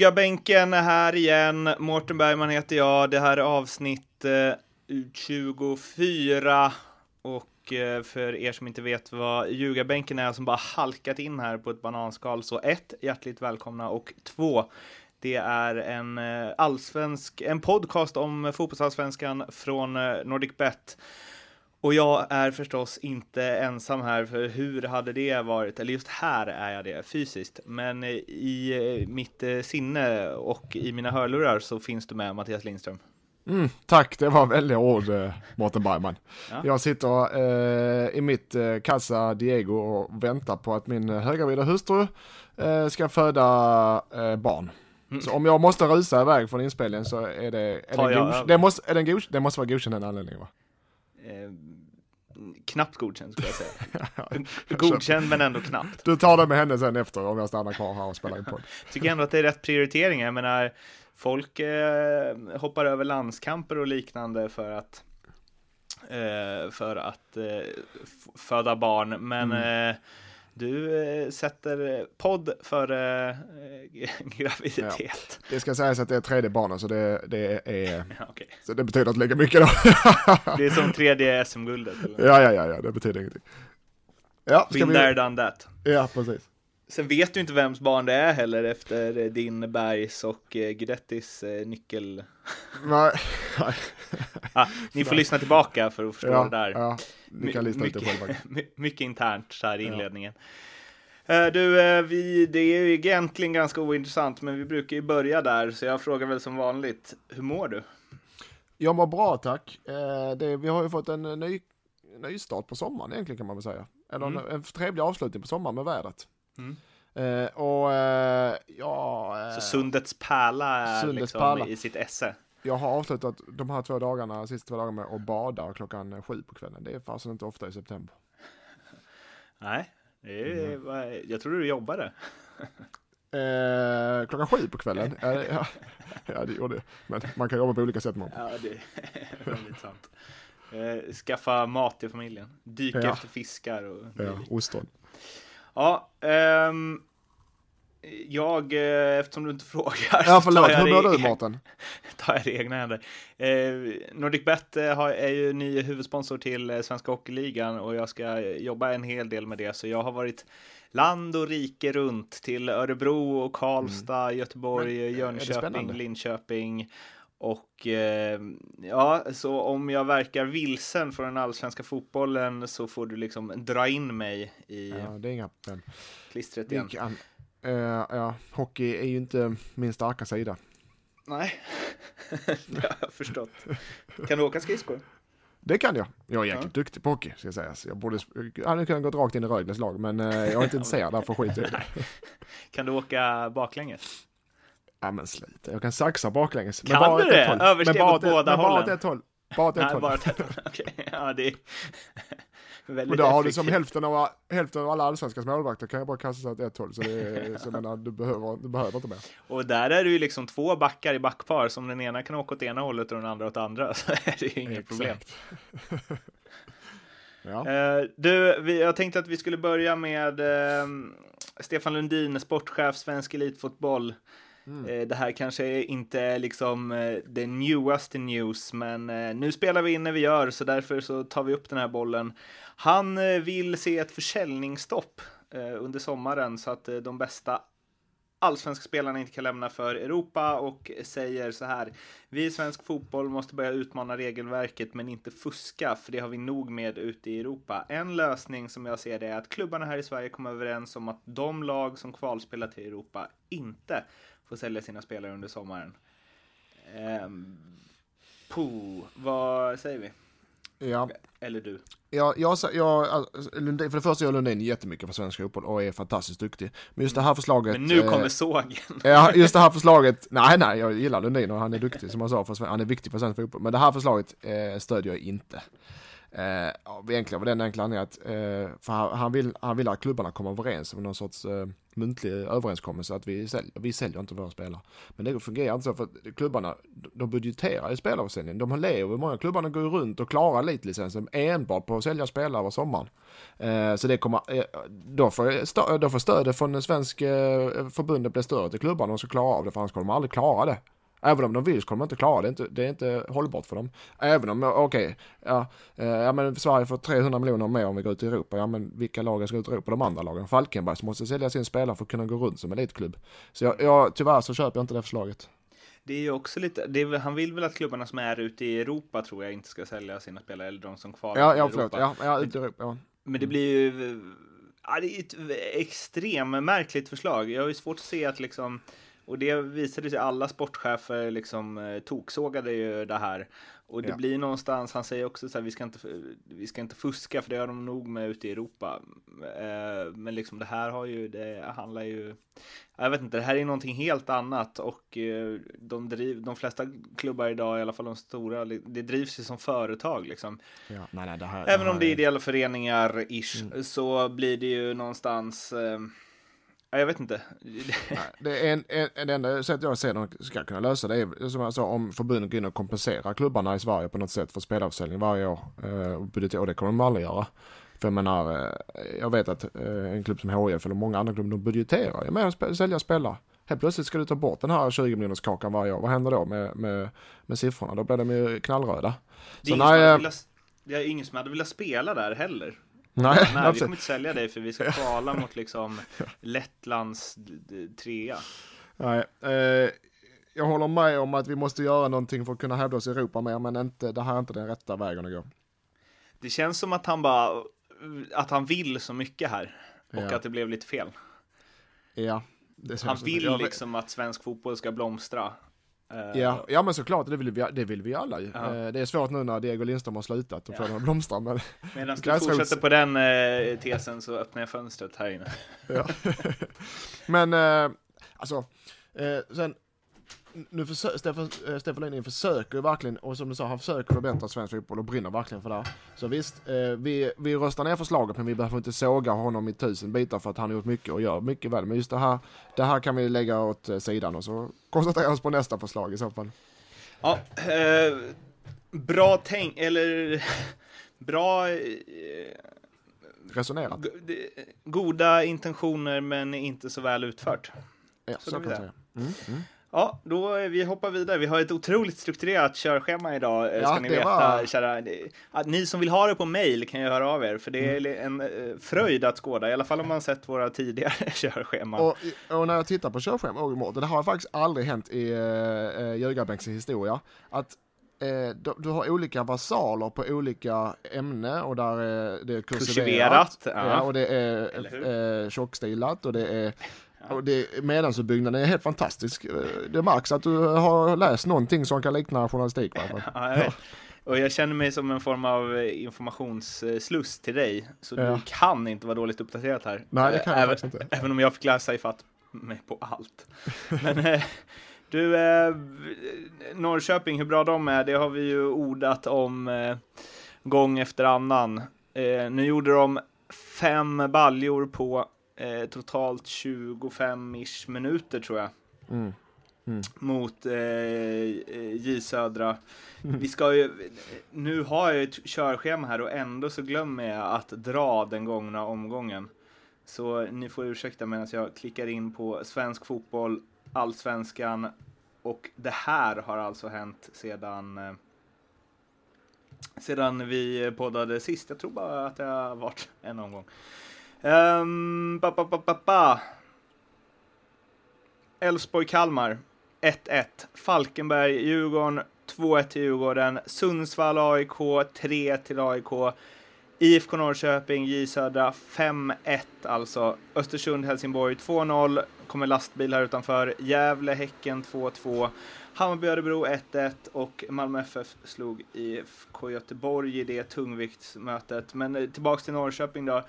Ljugarbänken är här igen. Mårten Bergman heter jag. Det här är avsnitt eh, 24. Och eh, för er som inte vet vad Ljugarbänken är, som bara halkat in här på ett bananskal, så ett, hjärtligt välkomna och två, det är en eh, allsvensk, en podcast om fotbollsallsvenskan från eh, Nordic Bet. Och jag är förstås inte ensam här, för hur hade det varit? Eller just här är jag det fysiskt, men i mitt sinne och i mina hörlurar så finns du med Mattias Lindström. Mm, tack, det var väldigt ord eh, Mårten Bergman. Ja. Jag sitter eh, i mitt eh, kassa Diego och väntar på att min högavida hustru eh, ska föda eh, barn. Mm. Så om jag måste rusa iväg från inspelningen så är det, är det, jag, det, måste, är det, det måste vara godkänd den anledningen va? Eh, knappt godkänd skulle jag säga. godkänd men ändå knappt. Du tar det med henne sen efter om jag stannar kvar här och spelar in podd. Tycker ändå att det är rätt prioriteringar. Jag menar, folk eh, hoppar över landskamper och liknande för att eh, för att eh, föda barn. Men mm. Eh, du eh, sätter podd före eh, graviditet. Ja. Det ska sägas att det är tredje barnet så det, det är... okay. Så det betyder inte lika mycket då. det är som tredje SM-guldet. Ja, ja, ja, ja, det betyder ingenting. Ja, Been vi... there, done that. Ja, precis. Sen vet du inte vems barn det är heller efter din Bergs och eh, Gudettis eh, nyckel. Nej. Nej. ah, ni får nej. lyssna tillbaka för att förstå ja, det där. Ja, ni kan lyssna mycket, själva. mycket internt så här i inledningen. Ja. Du, vi, det är ju egentligen ganska ointressant, men vi brukar ju börja där, så jag frågar väl som vanligt, hur mår du? Jag mår bra tack. Det, vi har ju fått en ny, ny start på sommaren egentligen kan man väl säga. Eller mm. en, en trevlig avslutning på sommaren med vädret. Mm. Uh, och uh, ja... Uh, så Sundets pärla är Sundets liksom pärla. i sitt esse? Jag har avslutat de här två dagarna, sista två dagarna med att bada klockan sju på kvällen. Det är fasen inte ofta i september. Nej, är, mm. jag tror du jobbade. Eh, klockan sju på kvällen? ja, ja, det gjorde det. Men man kan jobba på olika sätt. Man. Ja, det är väldigt sant. Eh, skaffa mat till familjen. Dyka ja. efter fiskar och... Ja, ostron. Ja, um, jag, eh, eftersom du inte frågar. Ja, förlåt. Hur mår du, Mårten? tar jag det i egna händer. Eh, Nordic Bet eh, är ju ny huvudsponsor till eh, Svenska Hockeyligan och jag ska jobba en hel del med det, så jag har varit land och rike runt till Örebro och Karlstad, mm. Göteborg, Men, Jönköping, Linköping och eh, ja, så om jag verkar vilsen från den allsvenska fotbollen så får du liksom dra in mig i ja, det är inga problem. klistret igen. Kan, uh, ja, hockey är ju inte min starka sida. Nej, det har jag förstått. Kan du åka skridskor? Det kan jag. Jag är jäkligt ja. duktig på hockey, ska sägas. Jag borde, jag hade kunnat gått rakt in i Rögles lag, men uh, jag är inte intresserad, därför skiter jag i det. Kan du åka baklänges? Ja men sluta, jag kan saxa baklänges. Kan bara du det? Översteg åt båda hållen? Bara åt ett håll. Bara åt ett Nej, håll. Bara åt ett håll. Okej, okay. ja det är väldigt Och då har du som hälften av, hälften av alla allsvenska målvakter kan jag bara kasta sig åt ett håll. Så det är, så jag menar, du behöver, du behöver inte mer. Och där är det ju liksom två backar i backpar, som den ena kan åka åt ena hållet och den andra åt andra, så är det ju inget Exakt. problem. ja. Uh, du, vi, jag tänkte att vi skulle börja med uh, Stefan Lundin, sportchef, svensk elitfotboll. Mm. Eh, det här kanske inte är liksom the det newaste news, men eh, nu spelar vi in när vi gör, så därför så tar vi upp den här bollen. Han vill se ett försäljningsstopp under sommaren så att de bästa allsvenska spelarna inte kan lämna för Europa och säger så här. Vi i svensk fotboll måste börja utmana regelverket men inte fuska för det har vi nog med ute i Europa. En lösning som jag ser det är att klubbarna här i Sverige kommer överens om att de lag som kvalspelar till Europa inte får sälja sina spelare under sommaren. Um, puh, vad säger vi? Ja. Eller du? Ja, jag, jag, alltså, Lundin, för det första gör Lundin jättemycket för svensk fotboll och är fantastiskt duktig. Men just det här förslaget... Men nu kommer eh, sågen. Ja, just det här förslaget, nej nej, jag gillar Lundin och han är duktig som jag sa, för, han är viktig för svensk fotboll. Men det här förslaget eh, stödjer jag inte. Eh, egentligen det den enkla anledningen att, eh, för han, han, vill, han vill att klubbarna kommer överens om någon sorts eh, muntlig överenskommelse att vi säljer, vi säljer inte våra spelare. Men det fungerar inte så för att klubbarna, de budgeterar ju spelarförsäljningen. De lever, många klubbarna går runt och klarar elitlicensen enbart på att sälja spelare över sommaren. Eh, så det kommer, eh, då, får, då får stödet från den svenska eh, förbundet bli större till klubbarna och så klara av det, för annars kommer de aldrig klara det. Även om de vill så kommer de inte klara det. Är inte, det är inte hållbart för dem. Även om, okej, okay, ja, eh, ja men Sverige får 300 miljoner mer om vi går ut i Europa. Ja men vilka lag ska ut i Europa? De andra lagen. Falkenberg som måste sälja sin spelare för att kunna gå runt som elitklubb. Så jag, jag, tyvärr så köper jag inte det förslaget. Det är ju också lite, är, han vill väl att klubbarna som är ute i Europa tror jag inte ska sälja sina spelare, eller de som kvalar ja, ja, i Europa. Ja, ja, ute i Europa, ja. Men det blir ju, ja, det är ett extremt märkligt förslag. Jag har ju svårt att se att liksom och det visade sig, alla sportchefer liksom eh, toksågade ju det här. Och det ja. blir någonstans, han säger också så här, vi ska, inte, vi ska inte fuska för det har de nog med ute i Europa. Eh, men liksom det här har ju, det handlar ju, jag vet inte, det här är någonting helt annat och eh, de, driv, de flesta klubbar idag, i alla fall de stora, det drivs ju som företag liksom. Ja, nej, nej, det här, Även det om det är ideella föreningar, ish, mm. så blir det ju någonstans jag vet inte. det är en, en, det enda sättet jag ser de ska kunna lösa det är som jag sa om förbundet går in och kompenserar klubbarna i Sverige på något sätt för spelarförsäljning varje år. Eh, och det kommer de aldrig göra. För jag menar, eh, jag vet att eh, en klubb som HIF eller många andra klubbar, de budgeterar ju med att sälja spelare. Helt plötsligt ska du ta bort den här 20 miljoners kakan varje år. Vad händer då med, med, med siffrorna? Då blir de ju knallröda. Det är, Så ingen, nej, som det är ingen som hade velat spela där heller. Nej, Nej vi kommer inte sälja dig för vi ska kvala mot liksom Lettlands trea. Nej, eh, jag håller med om att vi måste göra någonting för att kunna hävda oss i Europa mer, men inte, det här är inte den rätta vägen att gå. Det känns som att han bara, att han vill så mycket här och ja. att det blev lite fel. Ja. han vill liksom att svensk fotboll ska blomstra ja, ja men såklart, det vill vi, det vill vi alla ju. Ja. Eh, det är svårt nu när Diego Lindström har slutat och ja. får den att blomstra. Men Medan du fortsätter på den eh, tesen så öppnar jag fönstret här inne. ja. men eh, alltså, eh, sen nu försöker, Stefan, eh, Stefan Löfven försöker ju verkligen, och som du sa, han försöker förbättra svensk fotboll och brinner verkligen för det här. Så visst, eh, vi, vi röstar ner förslaget men vi behöver inte såga honom i tusen bitar för att han har gjort mycket och gör mycket väl. Men just det här, det här kan vi lägga åt eh, sidan och så koncentrera oss på nästa förslag i så fall. Ja, eh, bra tänk, eller bra... Eh, Resonerat. Goda intentioner men inte så väl utfört. Ja, så, så kan man säga. Mm, mm. Ja, då vi hoppar vidare. Vi har ett otroligt strukturerat körschema idag, eh, ja, ska ni veta, var... kära. Ni som vill ha det på mail kan ju höra av er, för det är mm. en eh, fröjd att skåda, i alla fall om man sett våra tidigare körscheman. Och, och, när jag tittar på körschema, och det har faktiskt aldrig hänt i uh, Ljugarbänks historia, att du, du, har olika versaler på olika ämnen och där är det är kursiverat. Ja. ja. och det är eh, tjockstilat och det är och det, medlemsuppbyggnaden är helt fantastisk. Det märks att du har läst någonting som kan likna journalistik. Ja, och jag känner mig som en form av informationssluss till dig. Så ja. du kan inte vara dåligt uppdaterad här. Nej, det kan jag även, inte. Även om jag fick läsa ifatt mig på allt. Men eh, du, eh, Norrköping, hur bra de är, det har vi ju ordat om eh, gång efter annan. Eh, nu gjorde de fem baljor på eh, totalt 25-ish minuter tror jag. Mm. Mm. Mot eh, J Södra. Vi ska ju, nu har jag ett körschema här och ändå så glömmer jag att dra den gångna omgången. Så ni får ursäkta medan jag klickar in på svensk fotboll, allsvenskan och det här har alltså hänt sedan eh, sedan vi poddade sist. Jag tror bara att det har varit en omgång. Ehm, um, Elfsborg-Kalmar 1-1. Falkenberg-Djurgården 2-1 till Djurgården. Sundsvall-AIK 3-1 till AIK. IFK Norrköping, J Södra 5-1 alltså. Östersund-Helsingborg 2-0. Kommer lastbil här utanför. Gävle-Häcken 2-2. Hammarby-Örebro 1-1 och Malmö FF slog IFK Göteborg i det tungviktsmötet. Men eh, tillbaks till Norrköping då.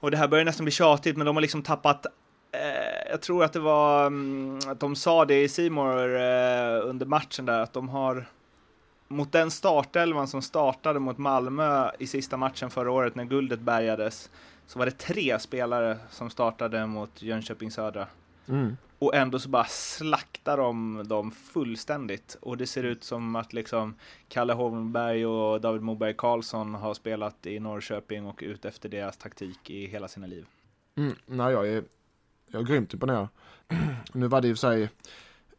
Och det här börjar nästan bli tjatigt, men de har liksom tappat eh, jag tror att det var mm, att de sa det i Simor eh, under matchen där, att de har mot den startelvan som startade mot Malmö i sista matchen förra året när guldet bärgades, så var det tre spelare som startade mot Jönköping Södra. Mm. Och ändå så bara slaktar de dem fullständigt. Och det ser ut som att liksom Kalle Holmberg och David Moberg Karlsson har spelat i Norrköping och ut efter deras taktik i hela sina liv. Mm, nej, jag är, jag är grymt imponerad. nu var det i och för sig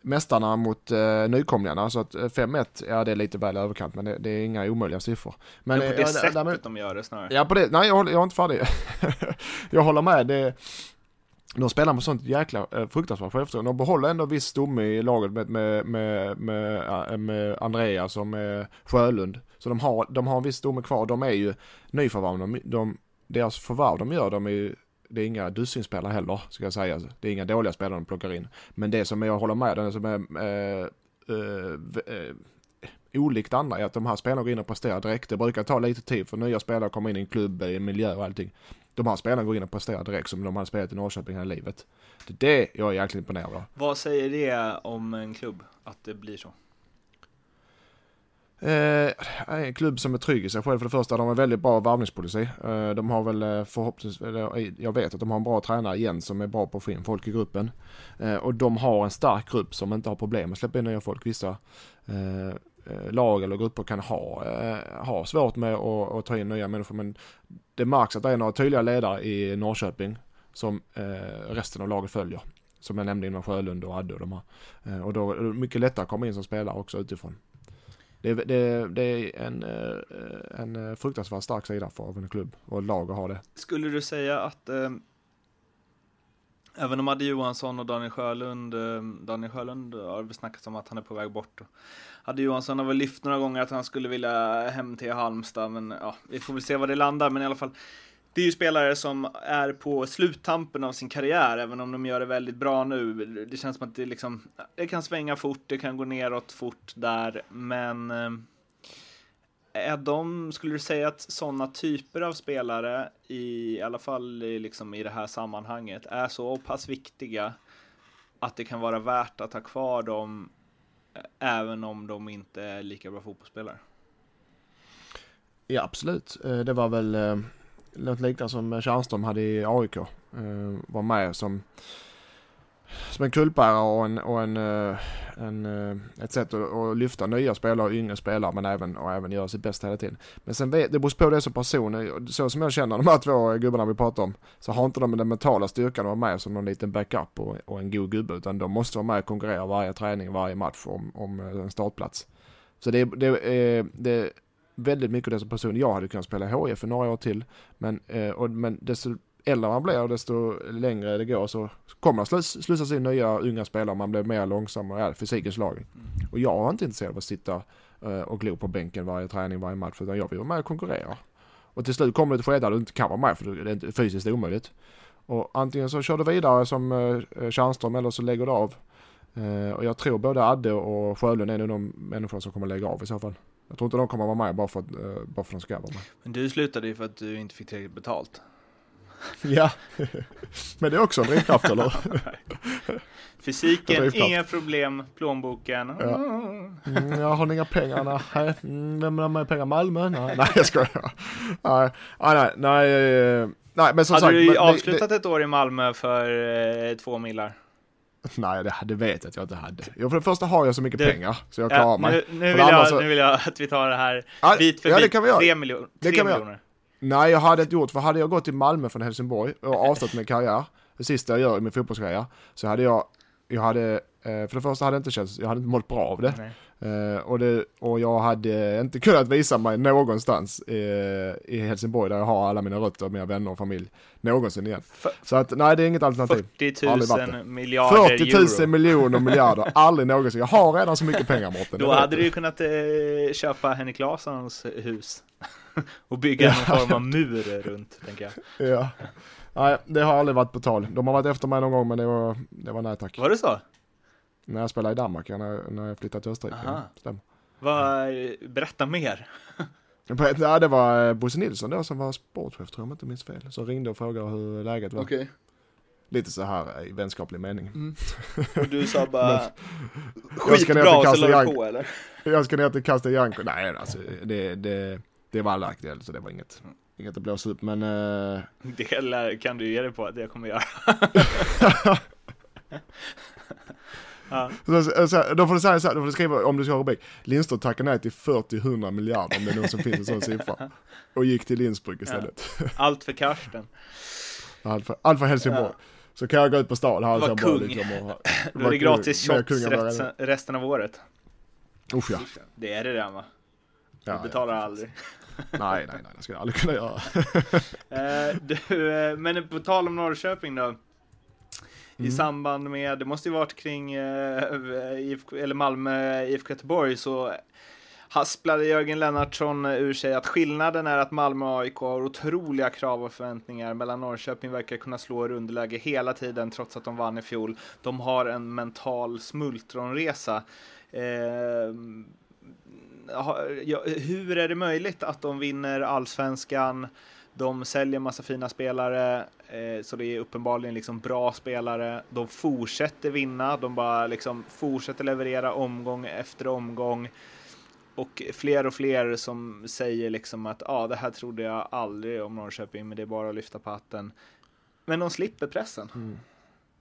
mästarna mot eh, nykomlingarna. Så att 5-1, eh, ja det är lite väl överkant men det, det är inga omöjliga siffror. Men, men på det ja, sättet därmed, de gör det snarare. Ja på det, nej jag, håller, jag är inte färdig. jag håller med, det, de spelar med sånt jäkla eh, fruktansvärt självförtroende. De behåller ändå viss stomme i laget med, med, med, med, eh, med Andreas och med Sjölund. Så de har, de har en viss stomme kvar. De är ju nyförvärv. De, de, deras förvärv de gör, de är ju det är inga dussinspelare heller, ska jag säga. Det är inga dåliga spelare de plockar in. Men det som jag håller med, det som är eh, eh, eh olikt andra är att de här spelarna går in och presterar direkt. Det brukar ta lite tid för nya spelare att komma in i en klubb, i en miljö och allting. De här spelarna går in och presterar direkt som de hade spelat i Norrköping hela livet. Det är det jag är jäkligt imponerad av. Vad säger det om en klubb, att det blir så? Eh, en klubb som är trygg i sig själv för det första. De har väldigt bra värvningspolicy. Eh, de har väl eh, förhoppningsvis, jag vet att de har en bra tränare igen som är bra på att få in folk i gruppen. Eh, och de har en stark grupp som inte har problem att släppa in nya folk. Vissa eh, eh, Eh, lag eller grupper kan ha, eh, ha svårt med att, att ta in nya människor men det märks att det är några tydliga ledare i Norrköping som eh, resten av laget följer. Som jag nämnde innan Sjölund och Adde och de här. och då är det mycket lättare att komma in som spelare också utifrån det, det, det är en, en fruktansvärt stark sida för en klubb och ett lag att ha det. Skulle du säga att eh, även om Adde Johansson och Daniel Sjölund, eh, Daniel Sjölund har vi snackat om att han är på väg bort. Adde Johansson har väl lyft några gånger att han skulle vilja hem till Halmstad, men ja, vi får väl se var det landar, men i alla fall det är ju spelare som är på sluttampen av sin karriär, även om de gör det väldigt bra nu. Det känns som att det liksom, det kan svänga fort, det kan gå neråt fort där, men eh, är de, skulle du säga att sådana typer av spelare, i, i alla fall i, liksom i det här sammanhanget, är så pass viktiga att det kan vara värt att ha kvar dem, även om de inte är lika bra fotbollsspelare? Ja, absolut. Eh, det var väl eh, något liknande som Tjärnström hade i AIK. Eh, var med som, som en kultbärare och, en, och en, eh, en, eh, ett sätt att, att lyfta nya spelare och yngre spelare men även, och även göra sitt bästa hela tiden. Men sen det beror på det som person. Så som jag känner de här två gubbarna vi pratar om så har inte de den mentala styrkan att vara med som någon liten backup och, och en god gubbe utan de måste vara med och konkurrera varje träning, varje match om, om eh, en startplats. Så det, det, det väldigt mycket det som person. Jag hade kunnat spela HIF för några år till. Men, och, men desto äldre man blir och desto längre det går så kommer slus, slussas in nya unga spelare. Man blir mer långsam och ja, fysikens lag. Mm. Och jag är inte intresserad av att sitta eh, och glo på bänken varje träning, varje match. Utan jag vill vara med och konkurrera. Och till slut kommer det ett skede där du inte kan vara med för det är inte fysiskt omöjligt. Och antingen så kör du vidare som eh, Tjärnström eller så lägger du av. Eh, och jag tror både Adde och Sjölund är nog de människor som kommer lägga av i så fall. Jag tror inte de kommer vara med bara för att, bara för att de ska vara med. Men du slutade ju för att du inte fick tillräckligt betalt. ja, men det är också en drivkraft eller? Fysiken, inga problem, plånboken. Ja. Mm, jag har inga pengar, nej. Vem har med pengar? Malmö? Nej, nej jag skojar. Nej, nej, nej, eh, nej, men som Hade sagt. Hade du avslutat det, ett år i Malmö för eh, två millar? Nej, det, det vet jag att jag inte hade. Jo, för det första har jag så mycket du, pengar så jag klarar ja, mig. Nu, nu, vill jag, så... nu vill jag att vi tar det här bit för ja, bit. Tre, miljon, tre miljoner. Nej, jag hade inte gjort, för hade jag gått till Malmö från Helsingborg och avstått min karriär, det sista jag gör i min fotbollskarriär, så hade jag, jag hade Eh, för det första hade det inte känts, jag hade inte mått bra av det. Uh, och det. Och jag hade inte kunnat visa mig någonstans i, i Helsingborg där jag har alla mina rötter, mina vänner och familj. Någonsin igen. Så att nej, det är inget alternativ. 40 000 miljarder 40 000 euro. miljoner miljarder, aldrig någonsin. Jag har redan så mycket pengar Mårten. Då hade du ju kunnat eh, köpa Henrik Larssons hus. Och bygga ja. någon form av mur runt, tänker jag. Ja. Nej, det har aldrig varit på tal. De har varit efter mig någon gång men det var, det var nej tack. Var det så? När jag spelade i Danmark, när, när jag flyttade till Österrike. Stämmer. Vad, berätta mer. ja, det var eh, Bosse Nilsson då som var sportchef tror jag om jag inte minns fel. Som ringde och frågade hur läget var. Okay. Lite så här i vänskaplig mening. Mm. Och du sa bara skitbra så la du på eller? Jag ska ner till Castellanco. Nej alltså det, det, det var aldrig aktuellt så det var inget. Mm. Inget att blåsa upp men... Uh... Det kan du ge dig på att jag kommer göra. Ja. Så, så, då får du säga så här, då får du skriva om du ska ha rubrik. Lindström tackar nej till 40-100 miljarder om det är någon som finns en sån siffra. Och gick till Lindsbrück istället. Ja. Allt för Karsten. Allt för, allt för Helsingborg. Ja. Så kan jag gå ut på stan här. Var kung. Liksom och, Då är det gratis shots resten, resten av året. Usch ja. Det är det där va? Du ja, betalar ja, aldrig. Nej, nej, nej, det skulle jag aldrig kunna göra. uh, du, uh, men på tal om Norrköping då. Mm. I samband med, det måste ju varit kring uh, IFK, eller Malmö IFK Göteborg så hasplade Jörgen Lennartsson ur sig att skillnaden är att Malmö och AIK har otroliga krav och förväntningar medan Norrköping verkar kunna slå i underläge hela tiden trots att de vann i fjol. De har en mental smultronresa. Eh, hur är det möjligt att de vinner allsvenskan? De säljer massa fina spelare, eh, så det är uppenbarligen liksom bra spelare. De fortsätter vinna, de bara liksom fortsätter leverera omgång efter omgång. Och fler och fler som säger liksom att ja, ah, det här trodde jag aldrig om Norrköping, men det är bara att lyfta på hatten. Men de slipper pressen. Mm.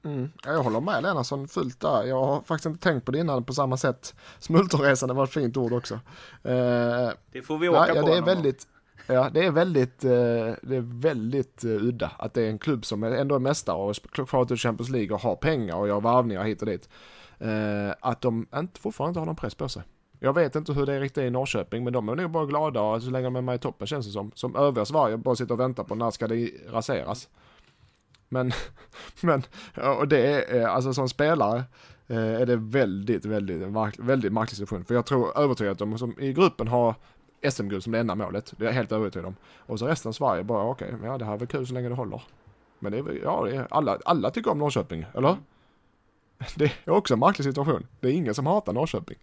Mm. Jag håller med Lennartsson fullt där. Jag har faktiskt inte tänkt på det innan på samma sätt. Smultronresan var ett fint ord också. Uh, det får vi åka nej, ja, på. Det är väldigt, ja, det är väldigt, uh, det är väldigt uh, udda att det är en klubb som ändå är mästare och kvar till Champions League och har pengar och gör varvningar hit och dit. att de inte, fortfarande inte har någon press på sig. Jag vet inte hur det är riktigt i Norrköping, men de är nog bara glada så länge de är med i toppen känns det som. Som övriga Sverige bara sitter och väntar på när ska det raseras. Men, men, och det är, alltså som spelare eh, är det väldigt, väldigt, väldigt märklig situation. För jag tror övertygad att de som i gruppen har SM-guld som det enda målet. Det är jag helt övertygad om. Och så resten av Sverige bara okej, okay, ja det här är väl kul så länge det håller. Men det är, ja, det är, alla, alla tycker om Norrköping, eller? Mm. Det är också en märklig situation. Det är ingen som hatar Norrköping.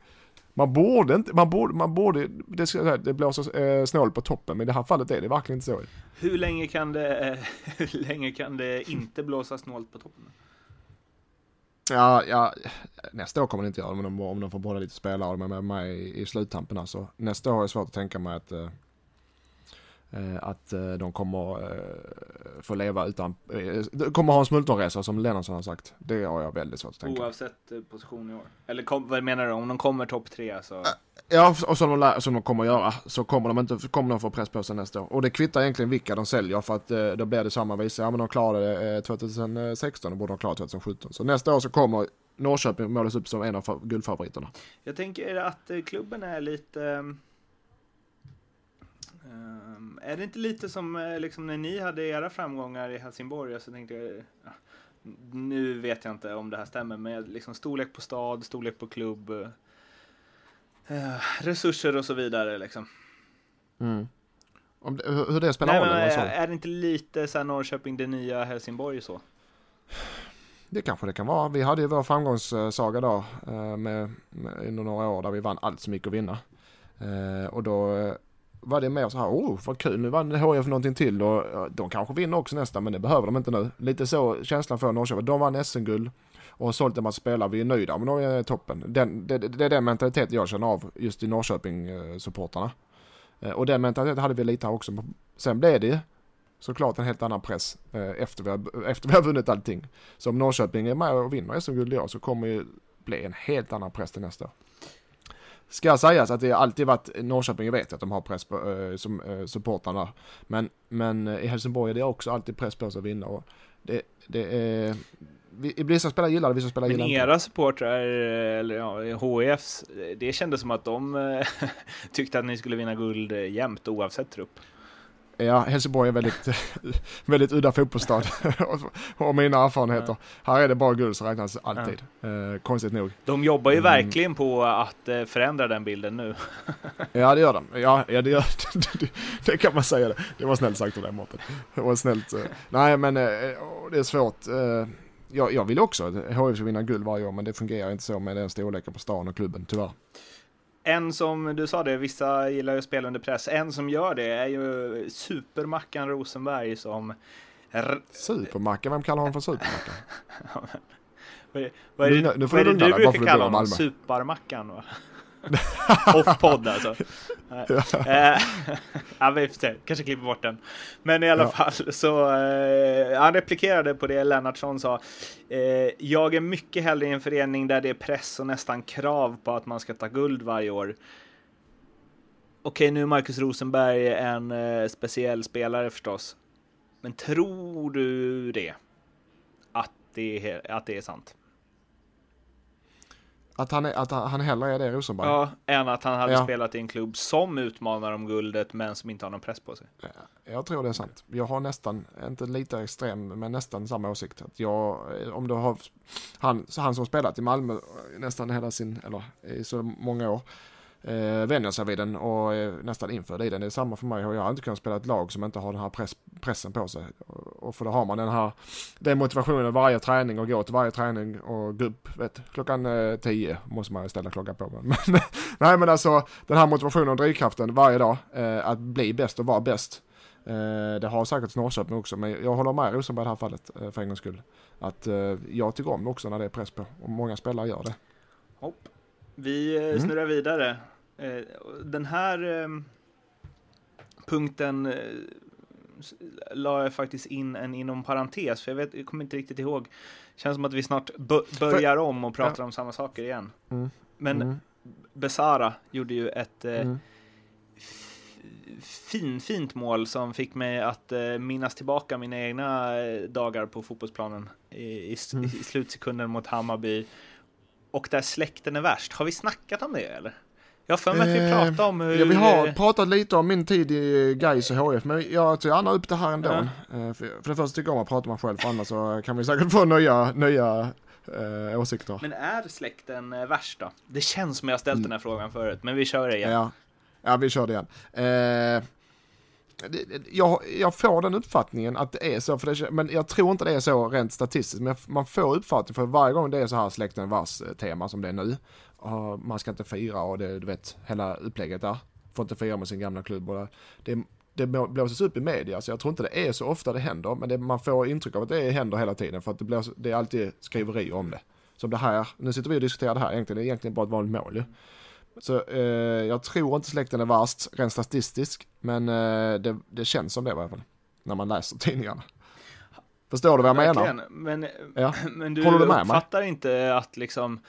Man borde inte, man borde, man borde, det, ska, det blåser eh, snål på toppen, men i det här fallet är det verkligen inte så. Hur länge kan det, hur länge kan det inte blåsa snålt på toppen? Ja, ja, nästa år kommer det inte göra, om, om de får behålla lite spelare de med i, i sluttampen. Alltså. Nästa år är det svårt att tänka mig att eh, Eh, att eh, de kommer eh, få leva utan, kommer ha en smultronresa som Lennartsson har sagt. Det har jag väldigt svårt att tänka. Oavsett position i år? Eller kom, vad menar du, om de kommer topp tre så? Ja, och som de, som de kommer göra så kommer de inte kommer de få press på sig nästa år. Och det kvittar egentligen vilka de säljer för att då blir det samma visa. Ja men de klarade det 2016 och borde de klara 2017. Så nästa år så kommer Norrköping målas upp som en av guldfavoriterna. Jag tänker att klubben är lite är det inte lite som eh, liksom, när ni hade era framgångar i Helsingborg? Så tänkte jag, ja, nu vet jag inte om det här stämmer, men liksom storlek på stad, storlek på klubb, eh, resurser och så vidare. Liksom. Mm. Om det, hur det spelar roll? Är, är det inte lite så här Norrköping, det nya Helsingborg så? Det kanske det kan vara. Vi hade ju vår framgångssaga då med, med, under några år där vi vann allt som gick att vinna. Eh, och då var det mer så här, oh vad kul, nu vann HIF någonting till och de kanske vinner också nästa men det behöver de inte nu. Lite så känslan för Norrköping, de vann SM-guld och har sålt en massa spelare, vi är nöjda men de är toppen. Den, det, det är den mentaliteten jag känner av just i Norrköping-supportarna. Eh, och den mentaliteten hade vi lite här också. Sen blev det ju såklart en helt annan press eh, efter vi har, efter vi har vunnit allting. Så om Norrköping är med och vinner SM-guld i år så kommer det bli en helt annan press till nästa år. Ska sägas att det alltid varit, Norrköping vet att de har press på, äh, som äh, supportrarna. Men, men äh, i Helsingborg är det också alltid press på sig att vinna. Och det, det är, vi, vissa spelare gillar det, vissa spelare gillar inte. Men era supportrar, eller ja, HIFs, det kändes som att de tyckte att ni skulle vinna guld jämt oavsett trupp. Ja, Helsingborg är väldigt, väldigt udda fotbollsstad och mina erfarenheter. Här är det bara guld som räknas alltid, ja. eh, konstigt nog. De jobbar ju mm. verkligen på att eh, förändra den bilden nu. ja, det gör de. Ja, ja det, gör, det, det kan man säga. Det, det var snällt sagt av dig Mårten. Det var snällt. Eh. Nej, men eh, det är svårt. Jag, jag vill också att HIF ska vinna guld varje år, men det fungerar inte så med den storleken på stan och klubben, tyvärr. En som, du sa det, vissa gillar ju att spela under press. En som gör det är ju supermackan Rosenberg som Supermackan, vem kallar honom för supermackan? vad är, vad är det, nu, nu vad är det du brukar kalla honom? Supermackan va? Off-podd alltså. Eh, ja, vi får se. Kanske klipper bort den. Men i alla ja. fall så eh, han replikerade på det Lennartsson sa. Eh, jag är mycket hellre i en förening där det är press och nästan krav på att man ska ta guld varje år. Okej, nu är Marcus Rosenberg en eh, speciell spelare förstås. Men tror du det? Att det är, att det är sant? Att han, är, att han hellre är det Rosenberg? Ja, än att han hade ja. spelat i en klubb som utmanar om guldet men som inte har någon press på sig. Jag tror det är sant. Jag har nästan, inte lite extrem, men nästan samma åsikt. Att jag, om du har, han, han som spelat i Malmö nästan hela sin, eller i så många år, eh, vänjer sig vid den och är nästan införd i den. Det är samma för mig. Jag har inte kunnat spela ett lag som inte har den här press, pressen på sig. Och för då har man den här, den motivationen varje träning och gå till varje träning och gå upp, vet, klockan eh, tio måste man ställa klockan på. Men, nej men alltså den här motivationen och drivkraften varje dag, eh, att bli bäst och vara bäst. Eh, det har säkert Norrköping också, men jag håller med Rosenberg i det här fallet eh, för en gångs skull. Att eh, jag tycker om också när det är press på, och många spelare gör det. Hopp. Vi mm. snurrar vidare. Eh, den här eh, punkten eh, la jag faktiskt in en inom parentes, för jag, vet, jag kommer inte riktigt ihåg. Känns som att vi snart börjar om och pratar om samma saker igen. Mm. Men mm. Besara gjorde ju ett mm. fin, fint mål som fick mig att minnas tillbaka mina egna dagar på fotbollsplanen i, i, mm. i slutsekunden mot Hammarby. Och där släkten är värst. Har vi snackat om det eller? Jag för mig att vi pratade om hur... Ja, vi har pratat lite om min tid i Gais och HF, men jag tar gärna upp det här ändå. Ja. För, för det första tycker jag om att prata med mig själv, för annars så kan vi säkert få nya, nya äh, åsikter. Men är släkten äh, värst då? Det känns som jag ställt den här frågan förut, men vi kör det igen. Ja, ja vi kör det igen. Eh, jag, jag får den uppfattningen att det är så, för det, men jag tror inte det är så rent statistiskt. Men man får uppfattningen för varje gång det är så här släkten vars eh, tema som det är nu, man ska inte fira och det, du vet, hela upplägget där. Får inte fira med sin gamla klubb och det, det blåses upp i media, så jag tror inte det är så ofta det händer, men det, man får intryck av att det händer hela tiden för att det, blås, det är alltid skriverier om det. Som det här, nu sitter vi och diskuterar det här egentligen, det är egentligen bara ett vanligt mål ju. Så eh, jag tror inte släkten är värst rent statistiskt, men eh, det, det känns som det i alla fall, när man läser tidningarna. Förstår du vad jag Verkligen. menar? Men, ja. men du, Håller du med uppfattar mig? inte att liksom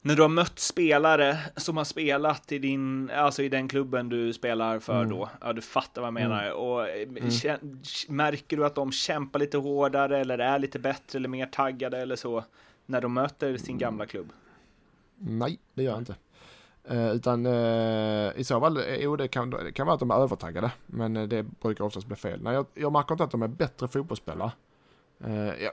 när du har mött spelare som har spelat i din, alltså i den klubben du spelar för mm. då, ja du fattar vad jag menar, mm. och eh, mm. märker du att de kämpar lite hårdare eller är lite bättre eller mer taggade eller så när de möter sin gamla klubb? Nej, det gör jag inte. Eh, utan eh, i så fall, eh, jo det kan, det kan vara att de är övertaggade, men det brukar oftast bli fel. Nej, jag, jag märker inte att de är bättre fotbollsspelare.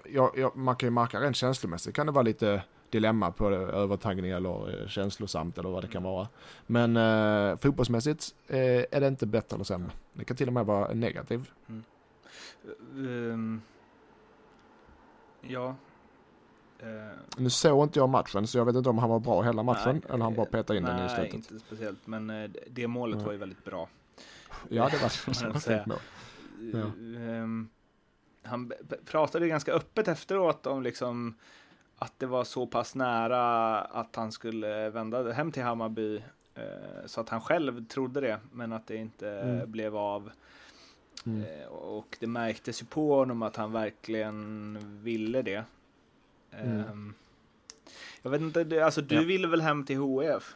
Jag, jag, man kan ju märka rent känslomässigt kan det vara lite dilemma på övertagning eller känslosamt eller vad det kan vara. Men eh, fotbollsmässigt eh, är det inte bättre eller sämre. Det kan till och med vara negativ. Mm. Um, ja. Uh, nu såg inte jag matchen så jag vet inte om han var bra hela matchen nej, eller han bara petade in nej, den i slutet. Nej, inte speciellt. Men det målet mm. var ju väldigt bra. Ja, det var, ett fint mål. Ja. Um, han pratade ganska öppet efteråt om liksom att det var så pass nära att han skulle vända hem till Hammarby eh, så att han själv trodde det, men att det inte mm. blev av. Mm. Eh, och det märktes ju på honom att han verkligen ville det. Mm. Eh, jag vet inte, alltså du ja. ville väl hem till HF?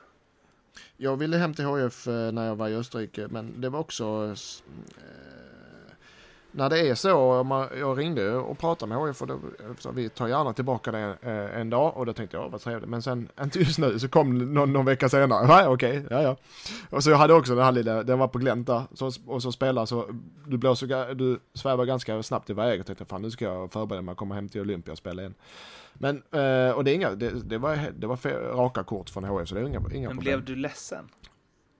Jag ville hem till HF eh, när jag var i Österrike, men det var också när det är så, jag ringde och pratade med HIF och då, så vi tar gärna tillbaka det eh, en dag och då tänkte jag, vad trevligt. Men sen, inte just nu, så kom någon, någon vecka senare. Nej, okej, okay, ja, ja. Och så jag hade också den här lilla, den var på glänt där, så, och så spelar så, du blåser, du svävar ganska snabbt iväg och tänkte, fan nu ska jag förbereda mig att komma hem till Olympia och spela igen. Men, eh, och det är inga, det, det var, det var raka kort från HIF så det är inga, inga Men problem. blev du ledsen?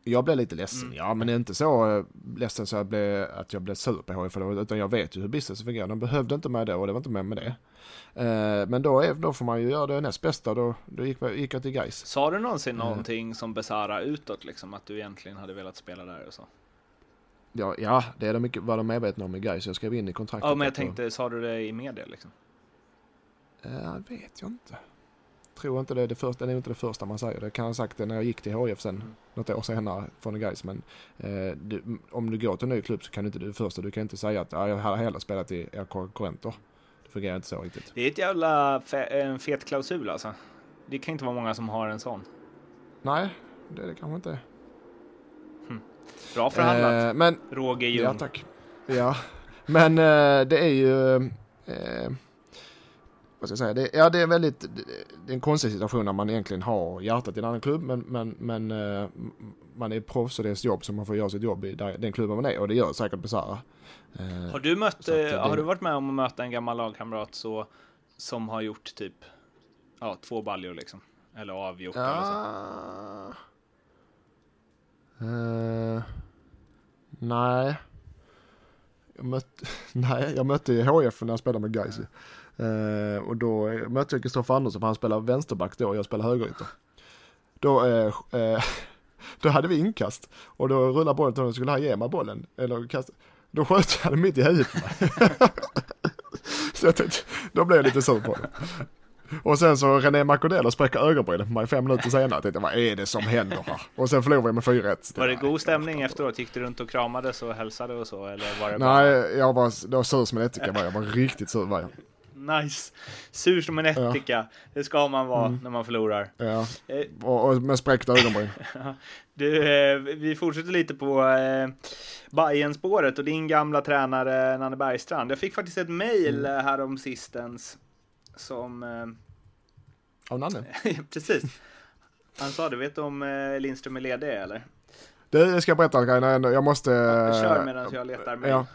Jag blev lite ledsen, mm. ja men inte så eh, ledsen så jag blev, att jag blev sur på HIF, utan jag vet ju hur business fungerar. De behövde inte mig då och det var inte med med det. Eh, men då, är, då får man ju göra det näst bästa, då, då gick, gick jag till Gais. Sa du någonsin mm. någonting som Besara utåt, liksom att du egentligen hade velat spela där och så? Ja, ja det är de mycket, var de medvetna om i Gais. Jag skrev in i kontraktet. Ja, men jag tänkte, sa du det i media liksom? Ja, det vet jag inte. Tror inte det är det första, det är inte det första man säger. Det kan jag ha sagt när jag gick till HF sen, mm. något år senare från Gais. Men eh, du, om du går till en ny klubb så kan du inte det första, du kan inte säga att jag hade hellre spelat i era konkurrenter. Det fungerar inte så riktigt. Det är ett jävla fe en fet klausul alltså. Det kan inte vara många som har en sån. Nej, det är det kanske inte. Hm. Bra förhandlat. Eh, men, Roger Ljung. Ja, tack. Ja, men eh, det är ju... Eh, vad ska jag säga? Det, ja, det är väldigt... Det är en konstig situation när man egentligen har hjärtat i en annan klubb, men, men, men eh, man är proffs och det är ett jobb som man får göra sitt jobb i den klubben man är och det gör säkert Besara. Eh, har du mött, att, eh, har du varit med om att möta en gammal lagkamrat så, som har gjort typ ja, två baljor liksom? Eller avgjort ja. eller så? Uh, nej. Jag mötte, nej, jag mötte HF när jag spelade med Gais. Uh, och då mötte jag Kristoffer Andersson, för han spelar vänsterback då och jag spelar högerytter. Då, uh, uh, då hade vi inkast och då rullade bollen till honom, skulle han ge mig bollen? Eller kasta? Då sköt jag den mitt i huvudet på mig. Så jag tänkte, då blev jag lite sur på det. Och sen så René Macodelo spräcker ögonbrynen på mig fem minuter senare. Jag tänkte, vad är det som händer här? Och sen förlorade vi med 4-1. Var det god stämning efteråt? Gick du runt och kramades och hälsade och så? Eller var det Nej, bara... jag var, var sur som en ättika var jag. var riktigt sur var jag. Nice. Sur som en ättika. Ja. Det ska man vara mm. när man förlorar. Ja, eh. och, och med spräckta ögonbryn. du, eh, vi fortsätter lite på eh, bayern spåret och din gamla tränare Nanne Bergstrand. Jag fick faktiskt ett mail mm. här om sistens som... Eh, Av Nanne? Precis. Han sa, du vet om eh, Lindström är ledig eller? Det ska jag berätta grejerna jag måste... Ja, kör medan jag letar mig. Ja.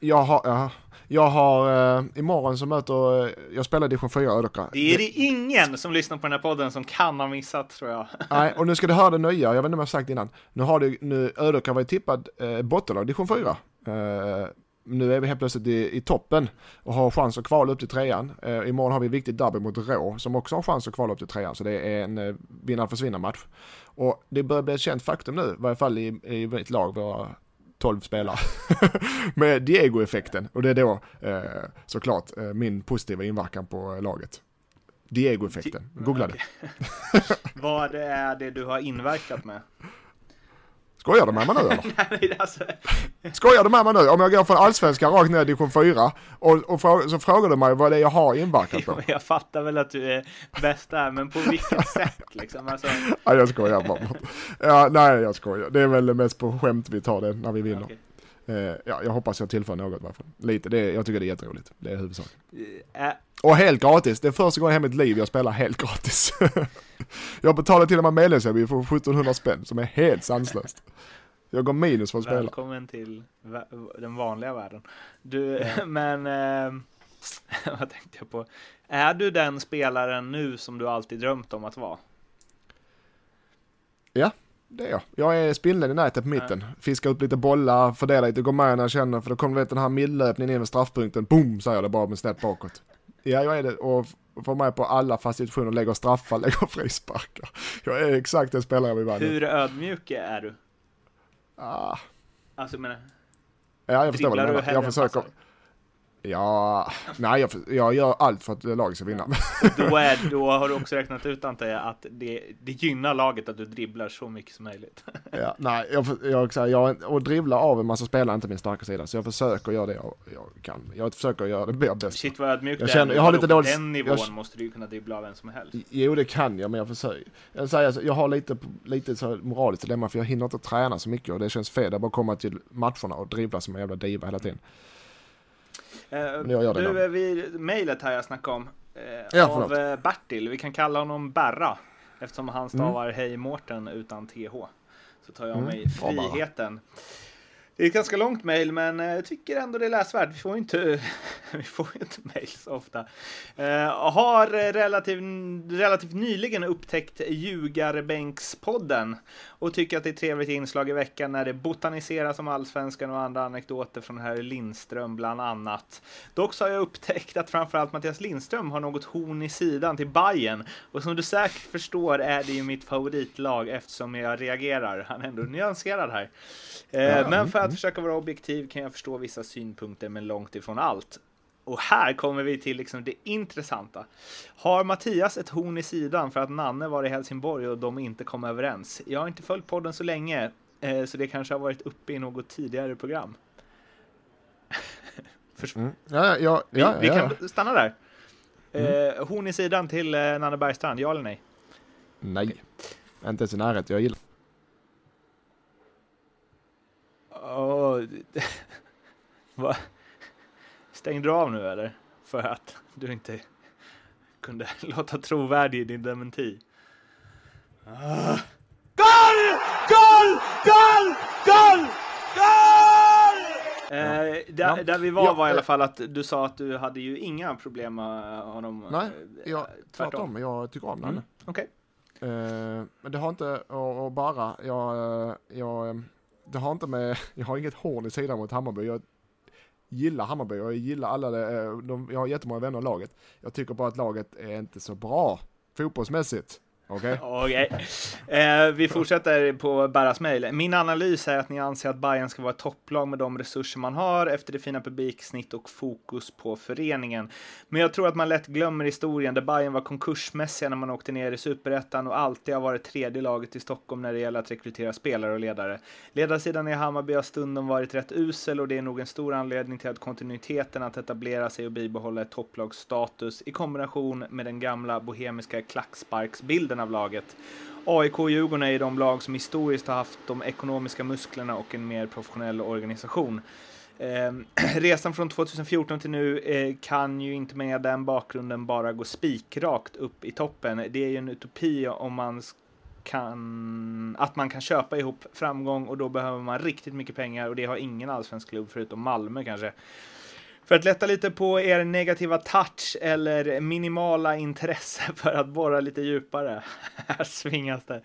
Jag har, ja. Jag har, eh, imorgon så möter, eh, jag spelar division 4 Ödöka. Det är det ingen som lyssnar på den här podden som kan ha missat tror jag. Nej, och nu ska du höra det nya, jag vet inte om jag har sagt innan. Nu har du, nu Ödöka varit tippad eh, bottenlag, division 4. Eh, nu är vi helt plötsligt i, i, toppen och har chans att kvala upp till trean. Eh, imorgon har vi viktigt derby mot Rå som också har chans att kvala upp till trean. Så det är en eh, vinna försvinna match. Och det börjar bli ett känt faktum nu, i varje fall i, i mitt lag, våra 12 spelare. med Diego-effekten och det är då eh, såklart eh, min positiva inverkan på laget. Diego-effekten, googla det. Vad är det du har inverkat med? Skojar du med mig nu eller? Nej, alltså... Skojar du med mig nu? Om jag går från allsvenskan rakt ner i division 4 och, och så frågar du mig vad det är jag har inverkat på. jag fattar väl att du är bäst där, men på vilket sätt liksom? Alltså... Ja, jag skojar bara. Ja, nej, jag skojar. Det är väl mest på skämt vi tar det när vi vinner. Okay. Uh, ja, jag hoppas jag tillför något i alla fall. Lite, det, jag tycker det är jätteroligt. Det är huvudsaken. Uh, och helt gratis. Det är första gången i mitt liv jag spelar helt gratis. jag betalar till och med medlemsavgift för 1700 spänn som är helt sanslöst. Jag går minus för att spela. Välkommen till den vanliga världen. Du, ja. men eh, vad tänkte jag på? Är du den spelaren nu som du alltid drömt om att vara? Ja, det är jag. Jag är spindeln i nätet på mitten. Ja. Fiskar upp lite bollar, fördelar lite, går med när jag känner, för då kommer vet, den här midlöpningen in med straffpunkten, boom, säger det bara med snett bakåt. Ja, jag är det och får med på alla fasta situationer, lägger straffar, lägger frisparkar. Jag är exakt den spelare jag vill vara Hur ödmjuk är du? Ah. Alltså, men... Ja, jag förstår vad du menar. Jag försöker... Passar. Ja, nej jag, jag gör allt för att laget ska vinna. Då, är, då har du också räknat ut antar jag att det, det gynnar laget att du dribblar så mycket som möjligt. Ja, nej, jag, jag, jag, och dribbla av en massa spelare är inte min starka sida, så jag försöker göra det jag, jag kan. Jag försöker göra det bäst. Shit vad ödmjukt jag känner, jag har lite dåligt. Den nivån jag, måste du ju kunna dribbla av vem som helst. Jo, det kan jag, men jag försöker. Jag, säger, jag har lite, lite så moraliskt dilemma, för jag hinner inte träna så mycket och det känns fel. att bara komma till matcherna och dribbla som en jävla diva hela tiden. Eh, du, vi, mejlet här jag snackade om. Eh, ja, av förlåt. Bertil, vi kan kalla honom Berra. Eftersom han stavar mm. Hej Mårten utan TH. Så tar jag mm. mig friheten. Det är ett ganska långt mejl, men eh, jag tycker ändå det är läsvärt. Vi får inte, vi får inte mejl så ofta. Uh, har relativt, relativt nyligen upptäckt Ljugarbänkspodden och tycker att det är ett trevligt inslag i veckan när det botaniseras om allsvenskan och andra anekdoter från herr Lindström bland annat. Dock så har jag upptäckt att framförallt Mattias Lindström har något horn i sidan till Bayern och som du säkert förstår är det ju mitt favoritlag eftersom jag reagerar. Han är ändå nyanserad här. Ja. Men för att mm. försöka vara objektiv kan jag förstå vissa synpunkter, men långt ifrån allt. Och här kommer vi till liksom det intressanta. Har Mattias ett horn i sidan för att Nanne var i Helsingborg och de inte kom överens? Jag har inte följt podden så länge, eh, så det kanske har varit uppe i något tidigare program. mm. ja, ja, vi, ja, vi kan stanna där. Mm. Eh, horn i sidan till eh, Nanne Bergstrand, ja eller nej? Nej, inte ens i närheten. Jag gillar Oh, Va? Stängde du av nu eller? För att du inte kunde låta trovärdig i din dementi? Ah. Goal! Goal! Goal! Goal! Goal! Eh, där, ja. där, vi var ja, var i alla fall att du sa att du hade ju inga problem med honom. Nej, jag, eh, tvärtom. tvärtom. Jag tycker om mm. Okej. Okay. Eh, men det har inte, och, och bara, jag, eh, jag det har inte med, jag har inget hål i sidan mot Hammarby. Jag gillar Hammarby och jag gillar alla, eh, de, jag har jättemånga vänner i laget. Jag tycker bara att laget är inte så bra fotbollsmässigt. Okej. Okay. okay. Eh, vi fortsätter på Barras mejl. Min analys är att ni anser att Bayern ska vara ett topplag med de resurser man har efter det fina publiksnitt och fokus på föreningen. Men jag tror att man lätt glömmer historien där Bayern var konkursmässiga när man åkte ner i superettan och alltid har varit tredje laget i Stockholm när det gäller att rekrytera spelare och ledare. Ledarsidan i Hammarby har stundom varit rätt usel och det är nog en stor anledning till att kontinuiteten att etablera sig och bibehålla ett topplagsstatus i kombination med den gamla bohemiska klacksparksbilden av laget. AIK och Djurgården är ju de lag som historiskt har haft de ekonomiska musklerna och en mer professionell organisation. Eh, resan från 2014 till nu eh, kan ju inte med den bakgrunden bara gå spikrakt upp i toppen. Det är ju en utopi om man kan, att man kan köpa ihop framgång och då behöver man riktigt mycket pengar och det har ingen allsvensk klubb förutom Malmö kanske. För att lätta lite på er negativa touch eller minimala intresse för att borra lite djupare, här svingas det,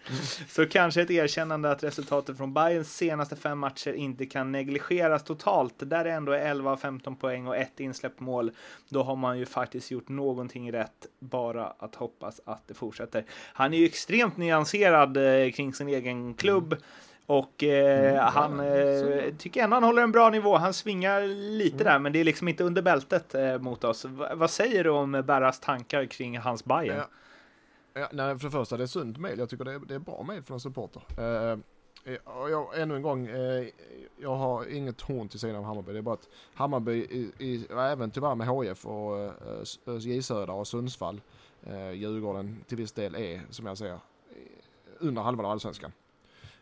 så kanske ett erkännande att resultatet från Bayerns senaste fem matcher inte kan negligeras totalt. Där det ändå är 11 av 15 poäng och ett insläppt mål. Då har man ju faktiskt gjort någonting rätt, bara att hoppas att det fortsätter. Han är ju extremt nyanserad eh, kring sin egen klubb. Och eh, mm, han eh, tycker ändå han håller en bra nivå. Han svingar lite mm. där, men det är liksom inte under bältet eh, mot oss. V vad säger du om Berras tankar kring hans Bayern? Ja. Ja, nej, för det första, det är sunt mail. Jag tycker det är, det är bra mail från en supporter. Eh, jag, ännu en gång, eh, jag har inget horn till sidan av Hammarby. Det är bara att Hammarby, i, i, även tyvärr med HF och eh, J Södra och Sundsvall, eh, Djurgården till viss del är, som jag säger, under halvan av allsvenskan.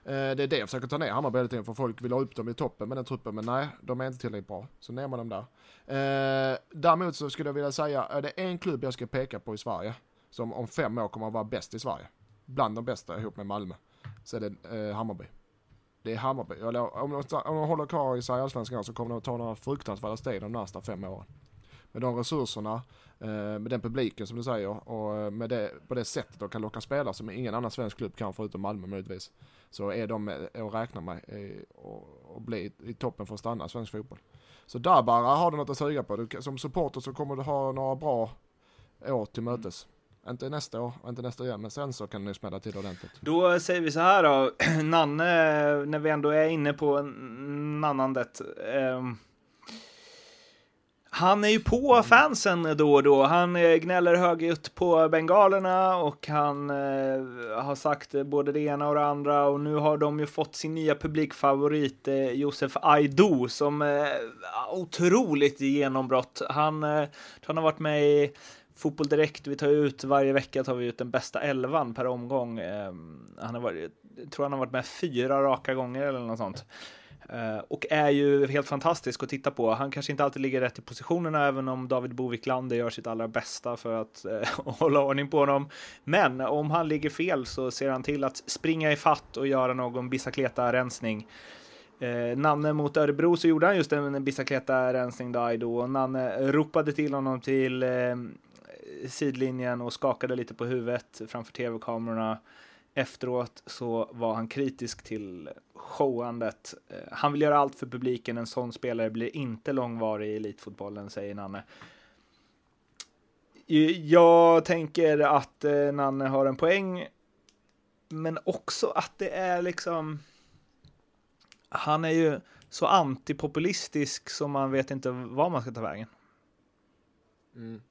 Eh, det är det jag försöker ta ner Hammarby hela tiden för folk vill ha upp dem i toppen med den truppen men nej, de är inte tillräckligt bra. Så ner man dem där. Eh, däremot så skulle jag vilja säga, eh, är det en klubb jag ska peka på i Sverige som om fem år kommer att vara bäst i Sverige, bland de bästa ihop med Malmö, så är det eh, Hammarby. Det är Hammarby. Eller, om, de, om de håller kvar i sig allsvenskan så kommer de att ta några fruktansvärda steg de nästa fem åren. Med de resurserna, eh, med den publiken som du säger och eh, med det, på det sättet de kan locka spelare som ingen annan svensk klubb kan förutom Malmö möjligtvis så är de eh, att räkna med och bli i toppen för att stanna svensk fotboll. Så där bara har du något att suga på. Du, som supporter så kommer du ha några bra år till mötes. Mm. Inte nästa år, inte nästa år igen, men sen så kan du smälla till ordentligt. Då säger vi så här då, Nanne, när vi ändå är inne på nannandet. Eh, han är ju på fansen då och då. Han eh, gnäller högljutt på bengalerna och han eh, har sagt eh, både det ena och det andra och nu har de ju fått sin nya publikfavorit eh, Josef Aido som eh, otroligt genombrott. Han, eh, han har varit med i Fotboll Direkt, vi tar ut varje vecka tar vi ut den bästa elvan per omgång. Eh, han har varit, jag tror han har varit med fyra raka gånger eller något sånt. Eh, och är ju helt fantastisk att titta på. Han kanske inte alltid ligger rätt i positionerna, även om David Boviklander gör sitt allra bästa för att eh, hålla ordning på honom. Men om han ligger fel så ser han till att springa i fatt och göra någon bicicleta-rensning. Eh, Nanne mot Örebro så gjorde han just en bicicleta-rensning då, och Nanne ropade till honom till eh, sidlinjen och skakade lite på huvudet framför tv-kamerorna. Efteråt så var han kritisk till showandet. Eh, han vill göra allt för publiken. En sån spelare blir inte långvarig i elitfotbollen, säger Nanne. Eh, jag tänker att eh, Nanne har en poäng, men också att det är liksom... Han är ju så antipopulistisk som man vet inte var man ska ta vägen. Mm.